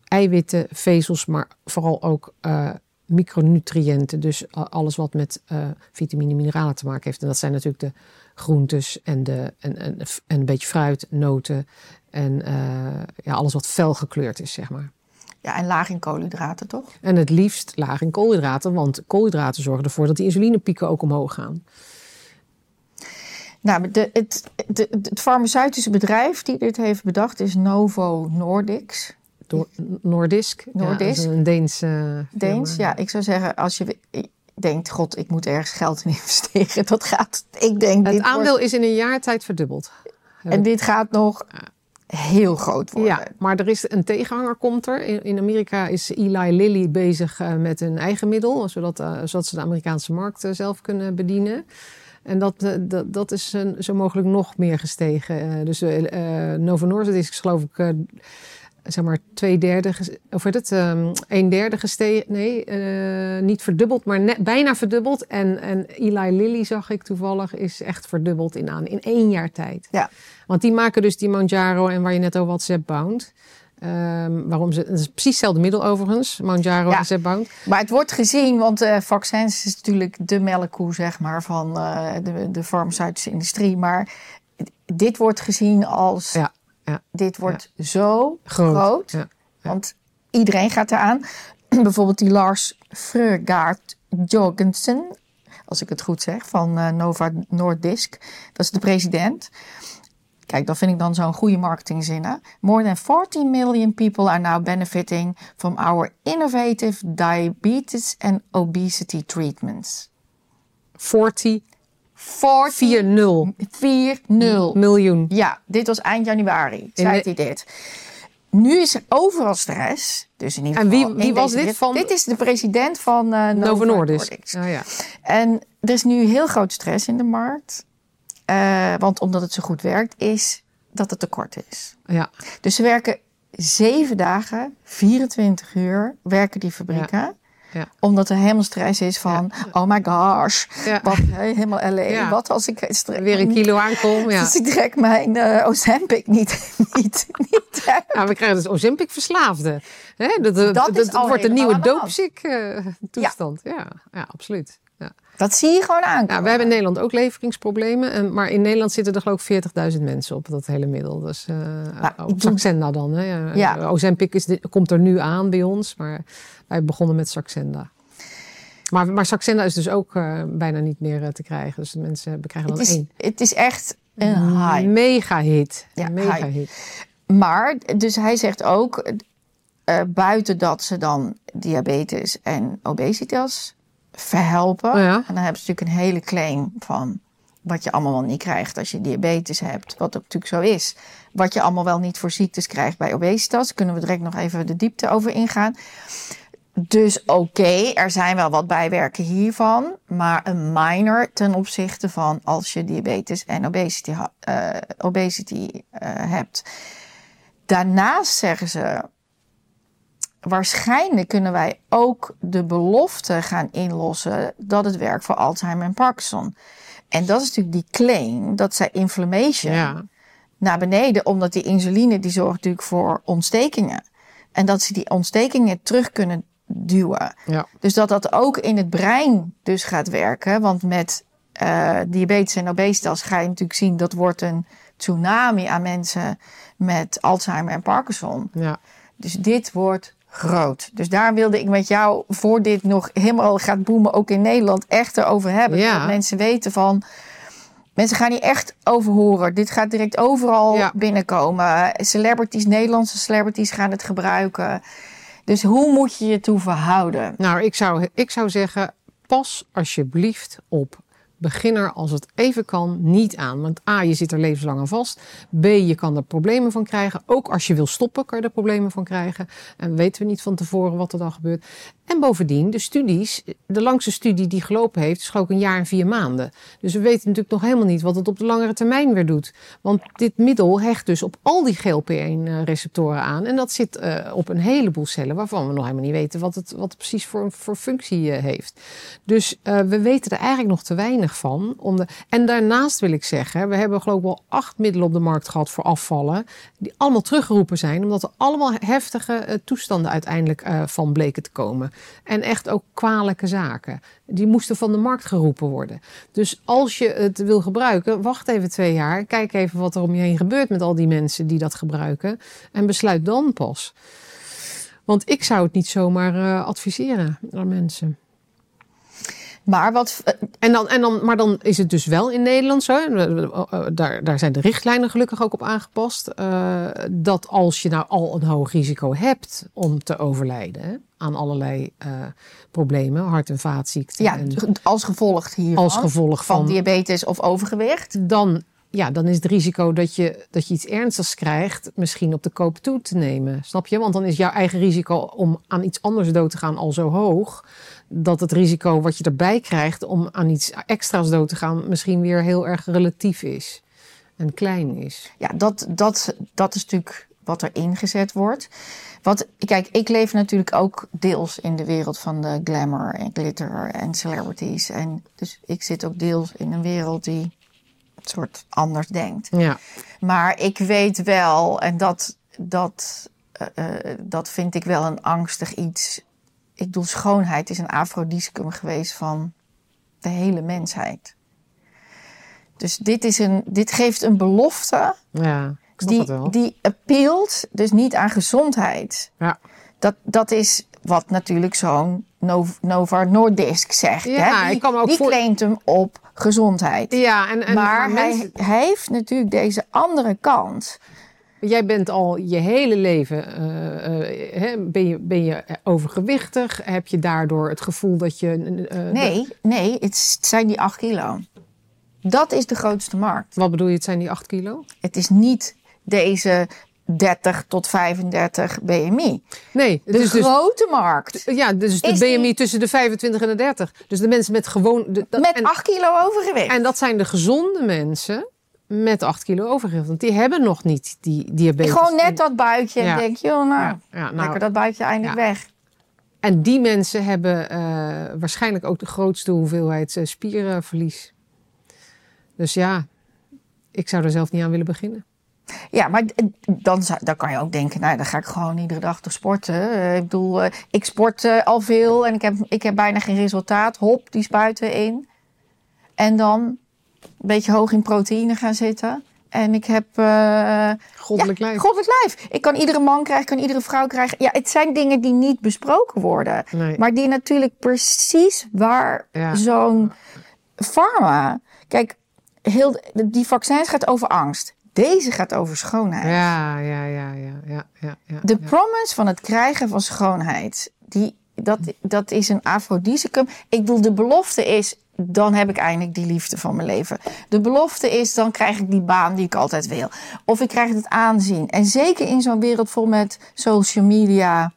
B: eiwitten, vezels, maar vooral ook uh, micronutriënten. Dus alles wat met uh, vitamine en mineralen te maken heeft. En dat zijn natuurlijk de groentes en, de, en, en, en een beetje fruit, noten en ja, alles wat fel gekleurd is, zeg maar.
A: Ja, en laag in koolhydraten, toch?
B: En het liefst laag in koolhydraten, want koolhydraten zorgen ervoor dat die insulinepieken ook omhoog gaan.
A: Nou, de, het, de, het farmaceutische bedrijf die dit heeft bedacht is Novo Nordics.
B: Nordisk.
A: Nordisk.
B: Ja, dat is een Deens. firma.
A: Deens, ja. Ik zou zeggen, als je denkt, god, ik moet ergens geld in investeren. Dat gaat, ik denk,
B: Het
A: dit
B: aandeel
A: wordt-
B: is in een jaar tijd verdubbeld.
A: en dit gaat nog heel groot worden.
B: Ja, maar er is een tegenhanger komt er. In, in Amerika is Eli Lilly bezig eh, met een eigen middel, zodat, eh, zodat ze de Amerikaanse markt eh, zelf kunnen bedienen. En dat, eh, dat, dat is eh, zo mogelijk nog meer gestegen. Eh, dus eh, Novo Nordisk is geloof ik zeg maar twee derde, of weet het, ehm, een derde gestegen. Nee, niet verdubbeld, maar net, bijna verdubbeld. En, en Eli Lilly zag ik toevallig is echt verdubbeld in aan in één jaar tijd.
A: Ja.
B: Want die maken dus die Mounjaro en waar je net over had, Zepbound. Ehm waarom ze, het is precies hetzelfde middel overigens, Mounjaro
A: Ja.
B: en Zepbound.
A: Maar het wordt gezien, want eh vaccins is natuurlijk de melkkoe zeg maar, van eh, de, de farmaceutische industrie. Maar dit wordt gezien als,
B: Ja, ja.
A: dit wordt zo
B: Groot.
A: Want iedereen gaat eraan. Bijvoorbeeld die Lars Frøgaard Jorgensen, als ik het goed zeg, van eh, Nova Nordisk. Dat is de president. Kijk, dat vind ik dan zo'n goede marketingzin. Hè? More than 40 million people are now benefiting from our innovative diabetes and obesity treatments.
B: 40,
A: 40
B: 4-0
A: 4-0.
B: miljoen.
A: Ja, dit was eind januari, zei hij dit. Nu is er overal stress. Dus in ieder
B: En
A: geval
B: wie- wie was dit van-
A: Dit is de president van eh
B: Novo Nordisk. Ja, ja.
A: En er is nu heel groot stress in de markt. Eh, want omdat het zo goed werkt, is dat het tekort is.
B: ja.
A: Dus ze werken zeven dagen, 24 uur, werken die fabrieken.
B: Ja.
A: Omdat er helemaal stress is van, oh my gosh,
B: Ja.
A: wat, helemaal.
B: Ja.
A: Wat als ik
B: Weer een kilo aankom. Ja.
A: Dus ik trek mijn eh Ozempic niet, niet, niet.
B: Ja, we krijgen dus Ozempic verslaafden. Hè? Dat, dat,
A: Dat is
B: dat
A: al
B: wordt een nieuwe doopziek eh, toestand. Ja. Ja, absoluut. Ja.
A: Dat zie je gewoon aankomen.
B: Ja, we hebben in Nederland ook leveringsproblemen. En, maar in Nederland zitten er geloof ik 40.000 mensen op dat hele middel. Dus eh
A: Nou,
B: op
A: doe-
B: Saxenda dan. Hè? Ja.
A: Ja.
B: Ozempic is dit- komt er nu aan bij ons. Maar wij begonnen met Saxenda. Maar, maar Saxenda is dus ook eh, bijna niet meer eh, te krijgen. Dus mensen krijgen dan
A: het, is,
B: één.
A: het is echt een hype.
B: Mega hit.
A: Ja,
B: mega
A: hype.
B: hit.
A: Maar, dus hij zegt ook, eh, buiten dat ze dan diabetes en obesitas verhelpen.
B: Oh ja.
A: En dan hebben ze natuurlijk een hele claim van wat je allemaal wel niet krijgt als je diabetes hebt. Wat ook natuurlijk zo is. Wat je allemaal wel niet voor ziektes krijgt bij obesitas. Kunnen we direct nog even de diepte over ingaan. Dus oké, er zijn wel wat bijwerken hiervan. Maar een minor ten opzichte van als je diabetes en obesity, eh, hebt. Daarnaast zeggen ze, waarschijnlijk kunnen wij ook de belofte gaan inlossen dat het werkt voor Alzheimer en Parkinson. En dat is natuurlijk die claim dat zij inflammation
B: Ja.
A: naar beneden, omdat die insuline die zorgt natuurlijk voor ontstekingen. En dat ze die ontstekingen terug kunnen duwen.
B: Ja.
A: Dus dat dat ook in het brein dus gaat werken. Want met eh, diabetes en obesitas ga je natuurlijk zien... dat wordt een tsunami aan mensen met Alzheimer en Parkinson.
B: Ja.
A: Dus dit wordt groot. Dus daar wilde ik met jou, voor dit nog helemaal gaat boemen... ook in Nederland, echt erover hebben.
B: Ja.
A: Dat mensen weten van... Mensen gaan hier echt over horen. Dit gaat direct overal
B: Ja.
A: binnenkomen. Celebrities, Nederlandse celebrities gaan het gebruiken. Dus hoe moet je je toe verhouden?
B: Nou, ik zou, ik zou zeggen, pas alsjeblieft op beginner als het even kan niet aan. Want A, je zit er levenslang aan vast. B, je kan er problemen van krijgen. Ook als je wil stoppen, kan je er problemen van krijgen. En weten we niet van tevoren wat er dan gebeurt. En bovendien, de studies, de langste studie die gelopen heeft, is ik een jaar en vier maanden. Dus we weten natuurlijk nog helemaal niet wat het op de langere termijn weer doet. Want dit middel hecht dus op al die GLP-1-receptoren aan. En dat zit eh, op een heleboel cellen waarvan we nog helemaal niet weten wat het, wat het precies voor, voor functie eh, heeft. Dus eh, we weten er eigenlijk nog te weinig van. En daarnaast wil ik zeggen, we hebben geloof ik wel acht middelen op de markt gehad voor afvallen. Die allemaal teruggeroepen zijn, omdat er allemaal heftige toestanden uiteindelijk van bleken te komen. En echt ook kwalijke zaken. Die moesten van de markt geroepen worden. Dus als je het wil gebruiken, wacht even twee jaar. Kijk even wat er om je heen gebeurt met al die mensen die dat gebruiken. En besluit dan pas. Want ik zou het niet zomaar eh, adviseren aan mensen.
A: Maar wat. eh,
B: En dan, en dan, maar dan is het dus wel in Nederland zo. eh, eh, Daar, daar zijn de richtlijnen gelukkig ook op aangepast. dat als je nou al een hoog risico hebt om te overlijden aan allerlei problemen, hart- en vaatziekten.
A: ja,
B: en
A: als gevolg hiervan.
B: als gevolg
A: van
B: van.
A: diabetes of overgewicht.
B: dan, ja, dan is het risico dat je, dat je iets ernstigs krijgt, misschien op de koop toe te nemen. Snap je? Want dan is jouw eigen risico om aan iets anders dood te gaan al zo hoog. Dat het risico wat je erbij krijgt om aan iets extra's dood te gaan, misschien weer heel erg relatief is. En klein is.
A: Ja, dat, dat, dat is natuurlijk wat er ingezet wordt. Wat, kijk, ik leef natuurlijk ook deels in de wereld van de glamour en glitter en celebrities. En dus ik zit ook deels in een wereld die een soort anders denkt.
B: Ja,
A: Maar ik weet wel, en dat, dat, eh, eh, dat vind ik wel een angstig iets. Ik bedoel, schoonheid is een afrodiscum geweest van de hele mensheid. Dus dit, is een, dit geeft een belofte
B: ja
A: die, die appealt dus niet aan gezondheid.
B: Ja.
A: Dat, dat is wat natuurlijk zo'n Nov- Nova Nordisk zegt.
B: Ja,
A: hè? Die,
B: ik kan me ook
A: die
B: voor-
A: claimt hem op gezondheid.
B: Ja, en, en
A: maar hij,
B: mensen-
A: hij heeft natuurlijk deze andere kant.
B: Jij bent al je hele leven eh, hè, ben, je, ben je overgewichtig? Heb je daardoor het gevoel dat je. eh,
A: Nee, nee, het zijn die 8 kilo. Dat is de grootste markt.
B: Wat bedoel je, het zijn die 8 kilo?
A: Het is niet deze 30 tot 35 BMI.
B: Nee,
A: De
B: dus, dus,
A: grote markt.
B: ja, dus de BMI
A: die-
B: tussen de 25 en de 30. Dus de mensen met gewoon. De, dat-
A: Met
B: en,
A: 8 kilo overgewicht.
B: en dat zijn de gezonde mensen met 8 kilo overgewicht. Want die hebben nog niet die diabetes.
A: Gewoon net dat buikje
B: Ja.
A: en denk, joh, nou,
B: Ja, nou,
A: lekker dat buikje eindelijk
B: ja.
A: weg.
B: En die mensen hebben eh, waarschijnlijk ook de grootste hoeveelheid eh, spierenverlies. Dus ja, ik zou er zelf niet aan willen beginnen.
A: Ja, maar dan, dan kan je ook denken, nou, dan ga ik gewoon iedere dag toch sporten. Eh, ik bedoel, ik sport al veel en ik heb, ik heb bijna geen resultaat. Hop, die spuiten in. En dan een beetje hoog in proteïne gaan zitten. En ik heb... eh,
B: Goddelijk
A: ja,
B: lijf.
A: Goddelijk lijf. Ik kan iedere man krijgen, ik kan iedere vrouw krijgen. Ja, het zijn dingen die niet besproken worden.
B: Nee.
A: Maar die natuurlijk precies waar
B: Ja.
A: zo'n pharma... Kijk, heel, die vaccins gaat over angst. Deze gaat over schoonheid.
B: Ja, ja, ja, ja, ja, ja. ja,
A: De promise van het krijgen van schoonheid, die, dat, dat is een afrodisicum. Ik bedoel, de belofte is, dan heb ik eindelijk die liefde van mijn leven. De belofte is, dan krijg ik die baan die ik altijd wil. Of ik krijg het aanzien. En zeker in zo'n wereld vol met social media.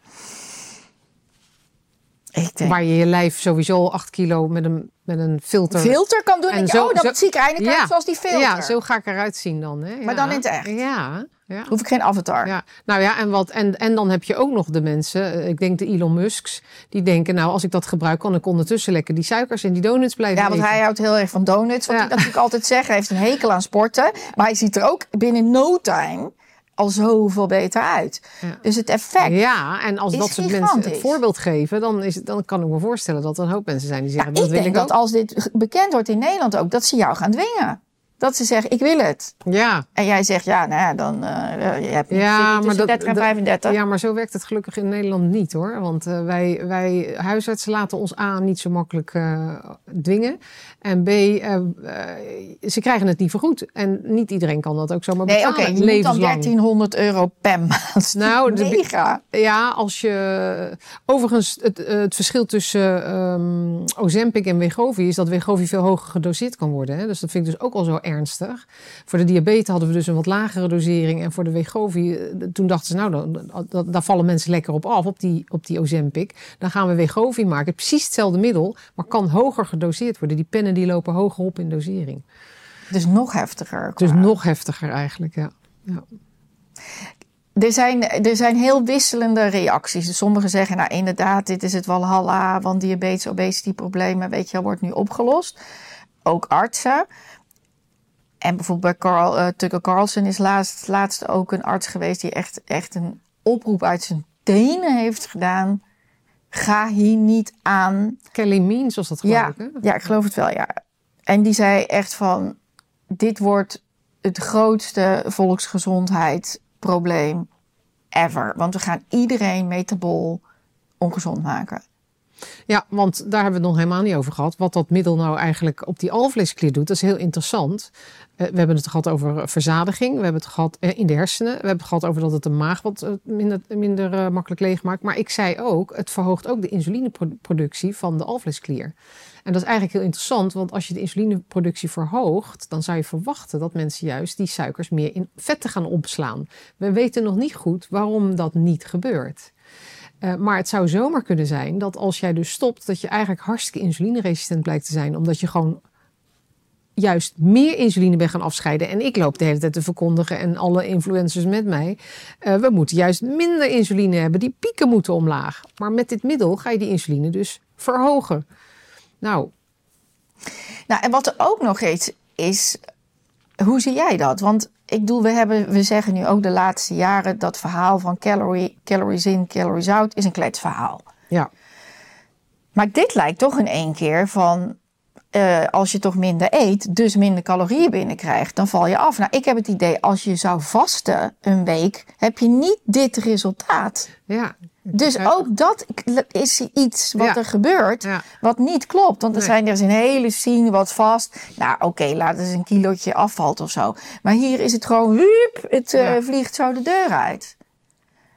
A: Ik denk,
B: Waar je je lijf sowieso 8 kilo met een, met een filter...
A: filter kan doen.
B: En zo-
A: oh,
B: zo-
A: zie ik eindelijk uit
B: Ja.
A: zoals die filter.
B: Ja, zo ga ik eruit zien dan. Hè?
A: Maar
B: Ja.
A: dan in het echt.
B: Ja, ja.
A: Hoef ik geen avatar.
B: Ja, nou ja, en, wat, en, en dan heb je ook nog de mensen, eh, ik denk de Elon Musks, die denken, nou, als ik dat gebruik, kan ik ondertussen lekker die suikers en die donuts blijven
A: Ja, want
B: eten.
A: hij houdt heel erg van donuts. Wat
B: Ja.
A: hij natuurlijk altijd zegt. Hij heeft een hekel aan sporten. Maar hij ziet er ook binnen no time al zoveel beter uit.
B: Ja.
A: Dus het effect.
B: Ja, en als dat soort mensen het voorbeeld geven, dan, is, dan kan ik me voorstellen dat er een hoop mensen zijn die
A: Ja,
B: zeggen, dat
A: ik
B: wil
A: denk
B: ik
A: dat
B: ook.
A: als dit bekend wordt in Nederland ook, dat ze jou gaan dwingen. Dat ze zeggen, ik wil het.
B: Ja,
A: En jij zegt, ja, nou ja, dan eh je hebt
B: Ja,
A: ja,
B: maar
A: tussen
B: dat-
A: 30 en
B: dat-
A: 35.
B: ja, maar zo werkt het gelukkig in Nederland niet hoor. Want eh, wij, wij huisartsen laten ons A niet zo makkelijk eh, dwingen. En B, eh, eh, ze krijgen het niet vergoed. En niet iedereen kan dat ook zomaar
A: Nee,
B: betalen.
A: oké, je moet dan
B: levenslang.
A: 1300 euro per maand.
B: Nou, de-
A: mega.
B: Ja, als je. Overigens, het, het verschil tussen ehm Ozempic en Wegovy is dat Wegovy veel hoger gedoseerd kan worden. Hè? Dus dat vind ik dus ook al zo ernstig. Voor de diabetes hadden we dus een wat lagere dosering. En voor de Wegovy, eh, toen dachten ze, nou, dan, dan, daar vallen mensen lekker op af, op die, op die Ozempic. Dan gaan we Wegovy maken. Precies hetzelfde middel, maar kan hoger gedoseerd worden. Die pennen die lopen hoger op in dosering.
A: Dus nog heftiger.
B: Dus nog heftiger eigenlijk, ja. ja.
A: Er zijn, er zijn heel wisselende reacties. Dus sommigen zeggen, nou inderdaad, dit is het walhalla, want diabetes, obesity problemen, weet je wel, wordt nu opgelost. Ook artsen. En bijvoorbeeld bij Carl, eh, Tucker Carlson is laatst, laatst ook een arts geweest die echt, echt een oproep uit zijn tenen heeft gedaan. Ga hier niet aan.
B: Kelly Means was dat geloof
A: Ja,
B: ik, hè?
A: ja, ik geloof het wel, ja. En die zei echt van, dit wordt het grootste volksgezondheidsprobleem ever. Want we gaan iedereen metabool ongezond maken.
B: Ja, want daar hebben we het nog helemaal niet over gehad. Wat dat middel nou eigenlijk op die alvleesklier doet, dat is heel interessant. Uh, we hebben het gehad over verzadiging. We hebben het gehad uh, in de hersenen. We hebben het gehad over dat het de maag wat minder, makkelijk leegmaakt. Maar ik zei ook, het verhoogt ook de insulineproductie van de alvleesklier. En dat is eigenlijk heel interessant, want als je de insulineproductie verhoogt, dan zou je verwachten dat mensen juist die suikers meer in vetten gaan opslaan. We weten nog niet goed waarom dat niet gebeurt. Maar het zou zomaar kunnen zijn dat als jij dus stopt, dat je eigenlijk hartstikke insulineresistent blijkt te zijn. Omdat je gewoon juist meer insuline bent gaan afscheiden. En ik loop de hele tijd te verkondigen en alle influencers met mij. Uh, we moeten juist minder insuline hebben. Die pieken moeten omlaag. Maar met dit middel ga je die insuline dus verhogen. Nou.
A: Nou, en wat er ook nog is, is hoe zie jij dat? Want ik bedoel, we, hebben, we zeggen nu ook de laatste jaren dat verhaal van calorie, calories in, calories out is een kletsverhaal.
B: Ja.
A: Maar dit lijkt toch in één keer van uh, als je toch minder eet, dus minder calorieën binnenkrijgt, dan val je af. Nou, ik heb het idee, als je zou vasten een week, heb je niet dit resultaat.
B: Ja.
A: Dus ook dat is iets wat ja. er gebeurt, ja. wat niet klopt. Want er nee. zijn er is een hele scene wat vast. Nou, oké, okay, laat eens een kilootje afvalt of zo. Maar hier is het gewoon, hup, het uh, vliegt zo de deur uit.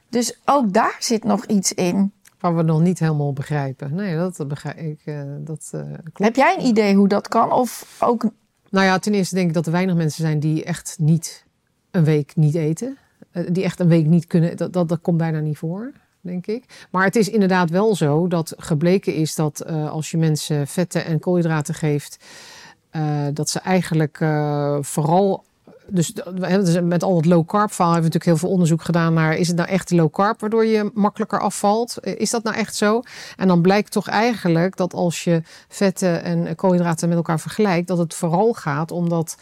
A: Dus ook daar zit nog iets in.
B: Waar we nog niet helemaal begrijpen. Nee, dat begrijp ik. Uh, dat, uh, klopt.
A: Heb jij een idee hoe dat kan? Of ook...
B: Nou ja, ten eerste denk ik dat er weinig mensen zijn die echt niet een week niet eten. Uh, die echt een week niet kunnen. Dat, dat, dat komt bijna niet voor, denk ik. Maar het is inderdaad wel zo dat gebleken is dat als je mensen vetten en koolhydraten geeft. dat ze eigenlijk vooral dus met al het low carb verhaal hebben we natuurlijk heel veel onderzoek gedaan naar is het nou echt low carb waardoor je makkelijker afvalt? Is dat nou echt zo? En dan blijkt toch eigenlijk dat als je vetten en koolhydraten met elkaar vergelijkt, dat het vooral gaat omdat dat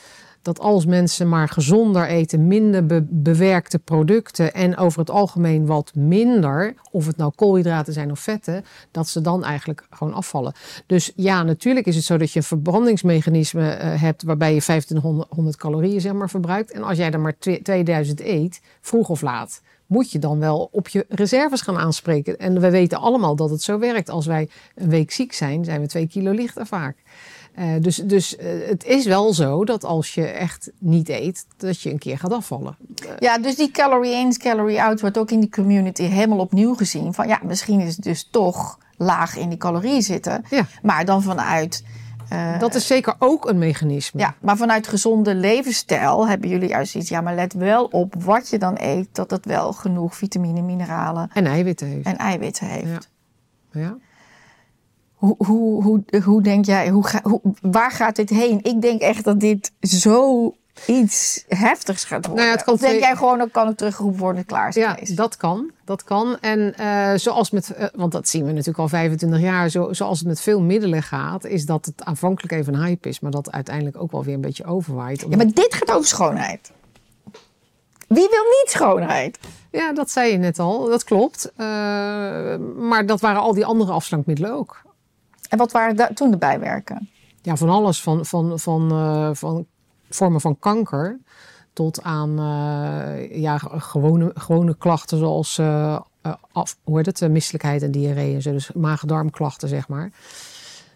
B: als mensen maar gezonder eten, minder be bewerkte producten en over het algemeen wat minder, of het nou koolhydraten zijn of vetten, dat ze dan eigenlijk gewoon afvallen. Dus ja, natuurlijk is het zo dat je een verbrandingsmechanisme uh, hebt waarbij je 1500 calorieën zeg maar verbruikt. En als jij er maar 2000 eet, vroeg of laat, moet je dan wel op je reserves gaan aanspreken. En we weten allemaal dat het zo werkt. Als wij een week ziek zijn, zijn we twee kilo lichter vaak. Uh, dus dus uh, het is wel zo dat als je echt niet eet, dat je een keer gaat afvallen.
A: Uh, ja, dus die calorie in, calorie out wordt ook in die community helemaal opnieuw gezien. Van ja, misschien is het dus toch laag in die calorieën zitten.
B: Ja.
A: Maar dan vanuit.
B: dat is zeker ook een mechanisme.
A: Ja, maar vanuit gezonde levensstijl hebben jullie juist iets. Ja, maar let wel op wat je dan eet, dat het wel genoeg vitamine, mineralen.
B: En eiwitten heeft.
A: En eiwitten heeft.
B: Ja. ja.
A: Hoe, hoe, hoe, hoe denk jij, hoe ga, hoe, waar gaat dit heen? Ik denk echt dat dit zo iets heftigs gaat worden.
B: Nou ja, het kan
A: denk jij gewoon, dat kan het teruggeroepen worden, klaar is
B: Ja, dat kan. Dat kan. En uh, zoals met, uh, want dat zien we natuurlijk al 25 jaar, zo, zoals het met veel middelen gaat, is dat het aanvankelijk even een hype is, maar dat uiteindelijk ook wel weer een beetje overwaait.
A: Omdat... Ja, maar dit gaat over schoonheid. Wie wil niet schoonheid?
B: Ja, dat zei je net al. Dat klopt. Uh, maar dat waren al die andere afslankmiddelen ook.
A: En wat waren toen de bijwerken?
B: Ja, van alles. Van, van, van, uh, van vormen van kanker tot aan uh, ja, gewone, gewone klachten zoals uh, hoe heet het, misselijkheid en diarree en zo. Dus maag-darmklachten, zeg maar.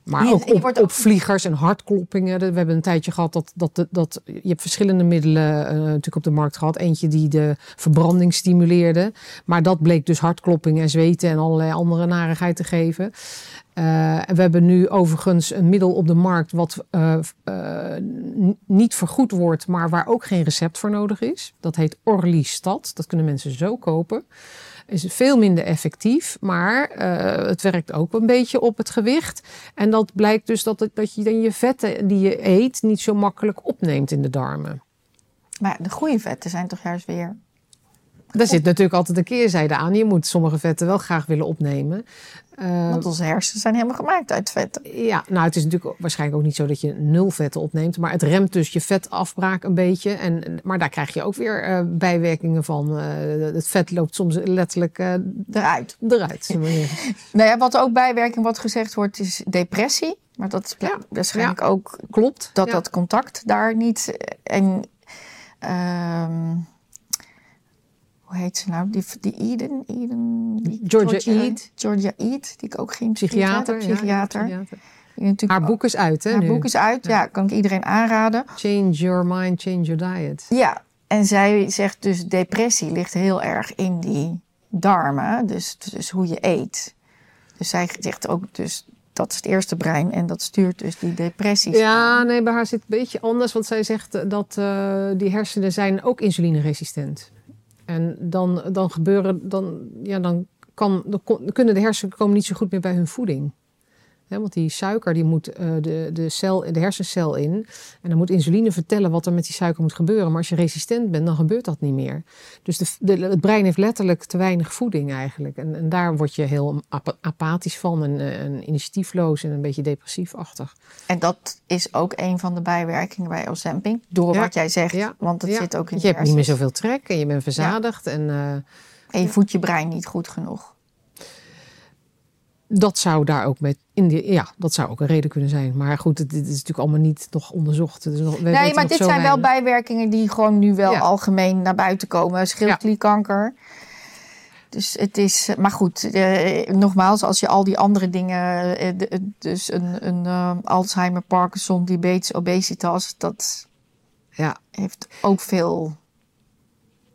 B: Maar ook op, opvliegers en hartkloppingen. We hebben een tijdje gehad dat, dat, dat je hebt verschillende middelen uh, natuurlijk op de markt gehad. Eentje die de verbranding stimuleerde. Maar dat bleek dus hartkloppingen en zweten en allerlei andere narigheid te geven. Uh, we hebben nu overigens een middel op de markt wat uh, uh, niet vergoed wordt, maar waar ook geen recept voor nodig is. Dat heet Orlistat. Dat kunnen mensen zo kopen. Is veel minder effectief, maar het werkt ook een beetje op het gewicht. En dat blijkt dus dat, dat je dan je vetten die je eet niet zo makkelijk opneemt in de darmen.
A: Maar de goede vetten zijn toch juist weer
B: daar zit natuurlijk altijd een keerzijde aan. Je moet sommige vetten wel graag willen opnemen.
A: Uh, Want onze hersenen zijn helemaal gemaakt uit vetten.
B: Ja, nou het is natuurlijk waarschijnlijk ook niet zo dat je nul vetten opneemt. Maar het remt dus je vetafbraak een beetje. En, maar daar krijg je ook weer uh, bijwerkingen van. Uh, het vet loopt soms letterlijk
A: eruit.
B: eruit
A: nou ja, wat ook bijwerking wat gezegd wordt is depressie. Maar dat is ja, waarschijnlijk ja. ook
B: klopt.
A: Dat dat contact daar niet... En, ehm, hoe heet ze nou? Die, die Eden? Eden die
B: Georgia Eid.
A: Georgia Eid, die ik ook geen
B: Psychiater.
A: Psychiater.
B: Ja, psychiater. Haar boek is uit, hè?
A: haar
B: nu?
A: boek is uit. Ja. kan ik iedereen aanraden.
B: Change your mind, change your diet.
A: Ja, en zij zegt dus depressie ligt heel erg in die darmen. Dus, dus hoe je eet. Dus zij zegt ook dus dat is het eerste brein en dat stuurt dus die depressies.
B: Ja, nee, bij haar zit het een beetje anders. Want zij zegt dat eh, die hersenen zijn ook insulineresistent. En dan, dan gebeuren, dan, ja, dan, kan, dan kunnen de hersenen komen niet zo goed meer bij hun voeding. Want die suiker die moet eh, de, de, cel, de hersencel in. En dan moet insuline vertellen wat er met die suiker moet gebeuren. Maar als je resistent bent, dan gebeurt dat niet meer. Dus de, de- het brein heeft letterlijk te weinig voeding eigenlijk. En, en daar word je heel ap- apathisch van en, eh, en initiatiefloos en een beetje depressiefachtig.
A: En dat is ook een van de bijwerkingen bij Ozempic. Door
B: Ja.
A: wat jij zegt,
B: Ja.
A: want het
B: Ja,
A: zit ook in de
B: je hebt niet meer zoveel trek en je bent verzadigd. En eh,
A: En je voedt je brein niet goed genoeg.
B: Dat zou daar ook met in de, ja, dat zou ook een reden kunnen zijn. Maar goed, dit is natuurlijk allemaal niet nog onderzocht. Dus nog,
A: Nee, maar dit zijn wel bijwerkingen die gewoon nu wel
B: Ja.
A: algemeen naar buiten komen. Schildklierkanker. Dus het is, maar goed, eh, nogmaals, als je al die andere dingen, eh, dus een, een eh, Alzheimer, Parkinson, diabetes, obesitas, dat
B: Ja,
A: heeft ook veel.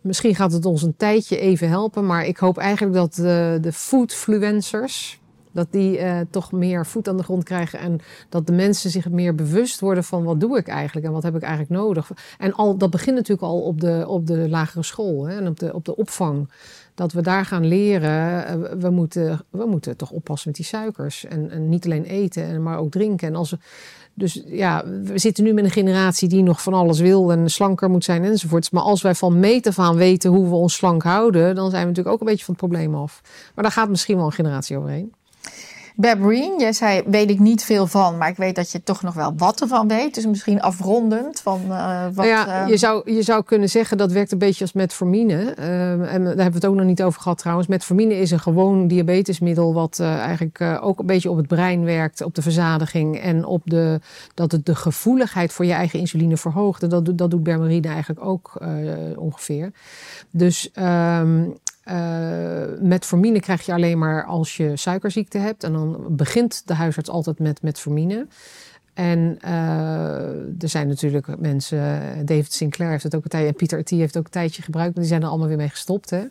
B: misschien gaat het ons een tijdje even helpen. Maar ik hoop eigenlijk dat de, de foodfluencers... dat die eh, toch meer voet aan de grond krijgen... en dat de mensen zich meer bewust worden van... wat doe ik eigenlijk en wat heb ik eigenlijk nodig. En al, dat begint natuurlijk al op de, op de lagere school hè, en op de, op de opvang. Dat we daar gaan leren, eh, we moeten, we moeten toch oppassen met die suikers. En, niet alleen eten, en maar ook drinken. En als we, dus ja, we zitten nu met een generatie die nog van alles wil en slanker moet zijn enzovoorts. Maar als wij van meet af aan weten hoe we ons slank houden, dan zijn we natuurlijk ook een beetje van het probleem af. Maar daar gaat misschien wel een generatie overheen.
A: Berberine, jij zei, weet ik niet veel van, maar ik weet dat je toch nog wel wat ervan weet. Dus misschien afrondend van eh, wat...
B: Ja,
A: eh,
B: je, zou, je zou kunnen zeggen dat werkt een beetje als metformine. Eh, en daar hebben we het ook nog niet over gehad trouwens. Metformine is een gewoon diabetesmiddel wat eh, eigenlijk ook een beetje op het brein werkt, op de verzadiging en op de, dat het de gevoeligheid voor je eigen insuline verhoogt. En dat, doet- dat doet berberine eigenlijk ook ongeveer. Dus ehm eh, metformine krijg je alleen maar als je suikerziekte hebt. En dan begint de huisarts altijd met metformine. En eh, er zijn natuurlijk mensen, David Sinclair heeft het ook een tijdje, en Pieter T. heeft het ook een tijdje gebruikt, maar die zijn er allemaal weer mee gestopt. Hè?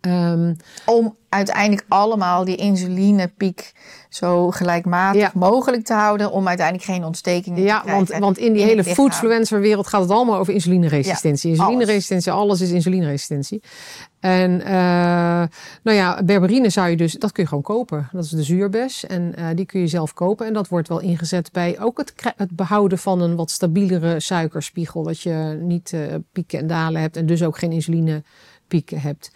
B: Ehm,
A: om uiteindelijk allemaal die insulinepiek zo gelijkmatig
B: Ja.
A: mogelijk te houden. Om uiteindelijk geen ontstekingen
B: ja,
A: te krijgen.
B: want, want in die
A: in
B: hele foodfluencer wereld gaat het allemaal over insulineresistentie.
A: Ja,
B: insulineresistentie, alles. is insulineresistentie. En eh, nou ja, berberine zou je dus, dat kun je gewoon kopen. Dat is de zuurbes en eh, die kun je zelf kopen. En dat wordt wel ingezet bij ook het, het behouden van een wat stabielere suikerspiegel. Dat je niet eh, pieken en dalen hebt en dus ook geen insulinepieken hebt.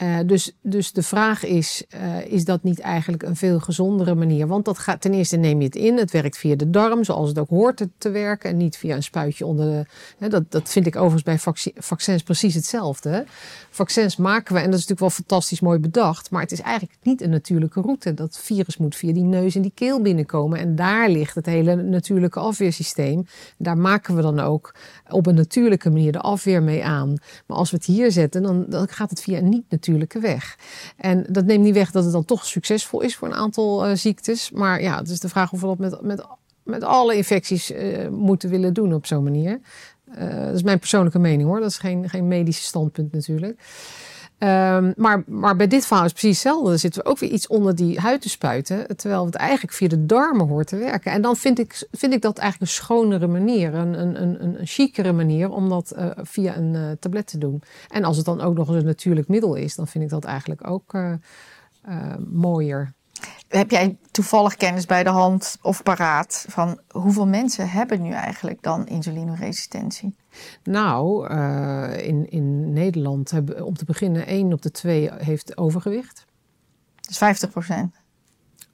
B: Eh, dus, dus de vraag is, eh, is dat niet eigenlijk een veel gezondere manier? Want dat gaat, ten eerste neem je het in, het werkt via de darm, zoals het ook hoort te, werken. En niet via een spuitje onder de... Hè, dat, dat vind ik overigens bij vacci- vaccins precies hetzelfde. Vaccins maken we, en dat is natuurlijk wel fantastisch mooi bedacht, maar het is eigenlijk niet een natuurlijke route. Dat virus moet via die neus en die keel binnenkomen. En daar ligt het hele natuurlijke afweersysteem. Daar maken we dan ook op een natuurlijke manier de afweer mee aan. Maar als we het hier zetten, dan, dan gaat het via een niet-natuurlijke weg. En dat neemt niet weg dat het dan toch succesvol is voor een aantal eh, ziektes. Maar ja, het is de vraag of we dat met, met, met alle infecties eh, moeten willen doen op zo'n manier. Eh, dat is mijn persoonlijke mening hoor. Dat is geen, geen medische standpunt natuurlijk. Ehm, maar, maar bij dit verhaal is het precies hetzelfde. Dan zitten we ook weer iets onder die huid te spuiten. Terwijl het eigenlijk via de darmen hoort te werken. En dan vind ik, vind ik dat eigenlijk een schonere manier. Een, een, een, een chicere manier om dat eh, via een eh, tablet te doen. En als het dan ook nog eens een natuurlijk middel is. Dan vind ik dat eigenlijk ook eh, mooier.
A: Heb jij toevallig kennis bij de hand of paraat van hoeveel mensen hebben nu eigenlijk dan insulineresistentie?
B: Nou, eh, in, in Nederland hebben om te beginnen één op de twee heeft overgewicht.
A: Dus 50 procent.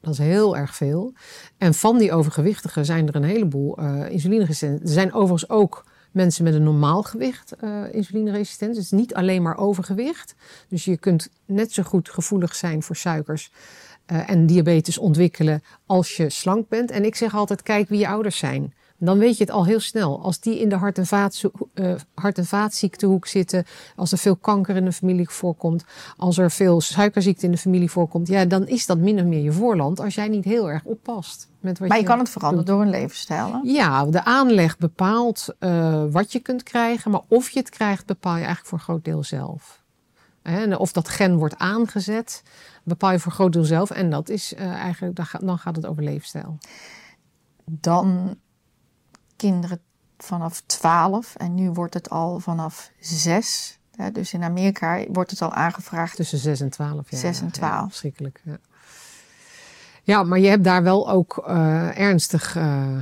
B: Dat is heel erg veel. En van die overgewichtigen zijn er een heleboel eh insulineresistent. Er zijn overigens ook mensen met een normaal gewicht eh insulineresistent. Dus niet alleen maar overgewicht. Dus je kunt net zo goed gevoelig zijn voor suikers eh, en diabetes ontwikkelen als je slank bent. En ik zeg altijd, kijk wie je ouders zijn. Dan weet je het al heel snel. Als die in de hart- en, vaatzo- eh, hart- en vaatziektehoek zitten, als er veel kanker in de familie voorkomt, als er veel suikerziekte in de familie voorkomt, ja, dan is dat min of meer je voorland als jij niet heel erg oppast. Met wat
A: Maar je kan het veranderen door een levensstijl. hè?
B: Ja, de aanleg bepaalt eh, wat je kunt krijgen, maar of je het krijgt, bepaal je eigenlijk voor een groot deel zelf. Of dat gen wordt aangezet, bepaal je voor groot deel zelf. En dat is eh, eigenlijk, dan gaat, het over leefstijl.
A: Dan kinderen vanaf 12 en nu wordt het al vanaf 6. Hè, dus in Amerika wordt het al aangevraagd.
B: Tussen 6 en 12 jaar.
A: 6 en 12.
B: Ja, verschrikkelijk. Ja. ja, maar je hebt daar wel ook eh, ernstig eh,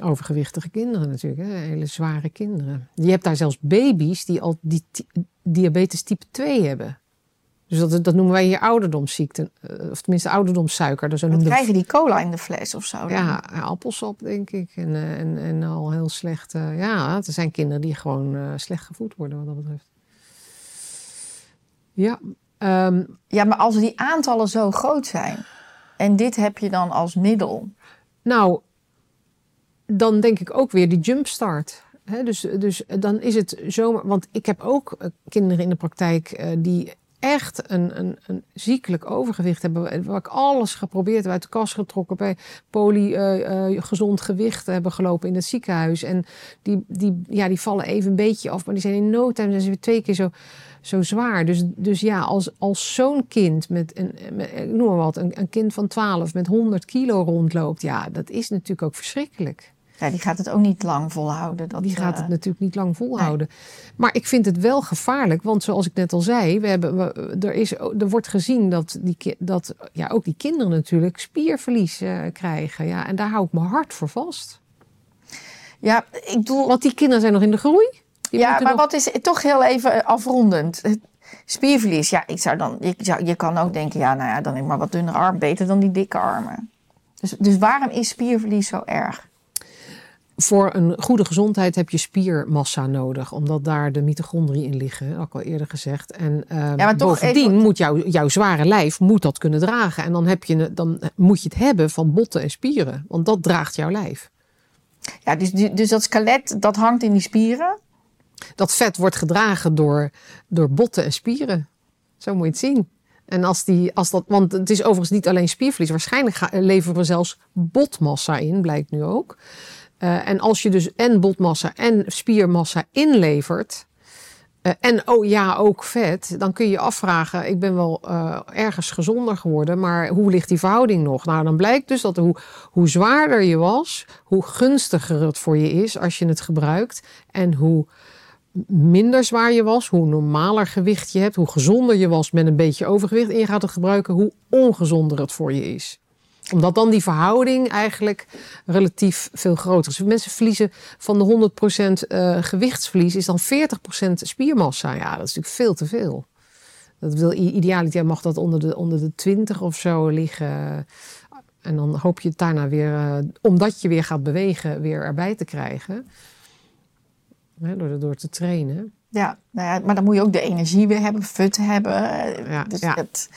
B: overgewichtige kinderen natuurlijk. Hè? Hele zware kinderen. Je hebt daar zelfs baby's die al die diabetes type 2 hebben. Dus dat, dat noemen wij hier ouderdomsziekte. eh, Of tenminste ouderdomssuiker. Dus
A: Dan krijgen die cola in de fles of zo. dan.
B: ja, appelsap denk ik. En, eh, en, en al heel slecht. eh, ja, er zijn kinderen die gewoon eh, slecht gevoed worden wat dat betreft. Ja, ehm,
A: ja, maar als die aantallen zo groot zijn. En dit heb je dan als middel.
B: nou, dan denk ik ook weer die jumpstart. Dus, dus dan is het zomaar. Want ik heb ook eh, kinderen in de praktijk eh, die echt een, een, een ziekelijk overgewicht hebben. Waar ik alles geprobeerd heb, uit de kast getrokken. Bij poly eh, eh, gezond gewicht hebben gelopen in het ziekenhuis. En die, die, ja, die vallen even een beetje af. Maar die zijn in no time zijn ze weer twee keer zo, zo zwaar. Dus, dus ja, als, als zo'n kind met, een, ik noem maar wat, een, een kind van 12 met 100 kilo rondloopt. Ja, dat is natuurlijk ook verschrikkelijk.
A: Ja, die gaat het ook niet lang volhouden. Dat,
B: Die gaat
A: eh,
B: het natuurlijk niet lang volhouden. Maar ik vind het wel gevaarlijk, want zoals ik net al zei, we hebben, we, er, is, er wordt gezien dat, die, dat ja, ook die kinderen natuurlijk spierverlies eh, krijgen. Ja, en daar hou ik mijn hart voor vast.
A: Ja, ik bedoel...
B: Want die kinderen zijn nog in de groei. Die
A: ja, maar
B: nog-
A: wat is toch heel even afrondend? Het Spierverlies, ja, ik zou dan, ik zou, je kan ook denken, ja, nou ja, dan heb ik maar wat dunner arm, beter dan die dikke armen. Dus, dus waarom is spierverlies zo erg?
B: Voor een goede gezondheid heb je spiermassa nodig, omdat daar de mitochondriën in liggen, ik al eerder gezegd. En eh,
A: maar toch
B: bovendien
A: even-
B: moet jouw, jouw zware lijf moet dat kunnen dragen. En dan, heb je, dan moet je het hebben van botten en spieren, want dat draagt jouw lijf.
A: Ja, dus, dus dat skelet, dat hangt in die spieren.
B: Dat vet wordt gedragen door, door botten en spieren. Zo moet je het zien. En als die, als dat, want het is overigens niet alleen spierverlies. Waarschijnlijk leveren we zelfs botmassa in, blijkt nu ook. Eh, en als je dus en botmassa en spiermassa inlevert. eh, en oh ja, ook vet. Dan kun je je afvragen. Ik ben wel eh, ergens gezonder geworden. Maar hoe ligt die verhouding nog? Nou, dan blijkt dus dat hoe, hoe zwaarder je was. Hoe gunstiger het voor je is als je het gebruikt. En hoe minder zwaar je was, hoe normaler gewicht je hebt, hoe gezonder je was met een beetje overgewicht en je gaat het gebruiken, hoe ongezonder het voor je is. Omdat dan die verhouding eigenlijk relatief veel groter is. Mensen verliezen van de 100% eh, gewichtsverlies is dan 40% spiermassa. Ja, dat is natuurlijk veel te veel. Dat wil idealiter mag dat onder de, onder de 20 of zo liggen. En dan hoop je het daarna weer, eh, omdat je weer gaat bewegen, weer erbij te krijgen. Door, door te trainen.
A: Ja, nou ja, maar dan moet je ook de energie weer hebben, fut hebben.
B: Ja,
A: dus
B: ja.
A: Het...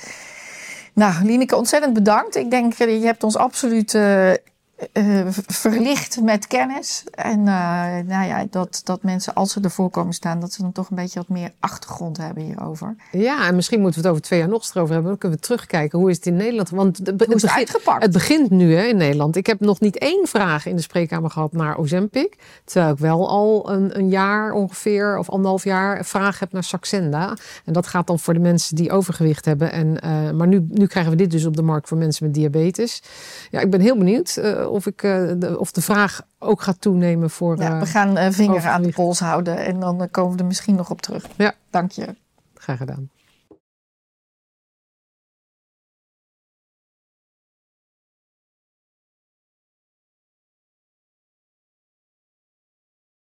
A: Nou, Lineke, ontzettend bedankt. Ik denk, eh, je hebt ons absoluut eh, verlicht met kennis. En eh, nou ja, dat, dat mensen, als ze ervoor komen staan, dat ze dan toch een beetje wat meer achtergrond hebben hierover.
B: Ja, en misschien moeten we het over twee jaar nog eens erover hebben. Dan kunnen we terugkijken. Hoe is het in Nederland? Want
A: het
B: begint,
A: uitgepakt?
B: het begint nu hè, in Nederland. Ik heb nog niet één vraag in de spreekkamer gehad naar Ozempic. Terwijl ik wel al een, een jaar ongeveer, of anderhalf jaar, vraag heb naar Saxenda. En dat gaat dan voor de mensen die overgewicht hebben. En, eh, maar nu, nu krijgen we dit dus op de markt voor mensen met diabetes. Ja, ik ben heel benieuwd of, ik, eh, de, of de vraag ook gaat toenemen voor...
A: Ja,
B: eh,
A: we gaan eh, vinger aan de pols houden en dan eh, komen we er misschien nog op terug.
B: Ja.
A: Dank je.
B: Graag gedaan.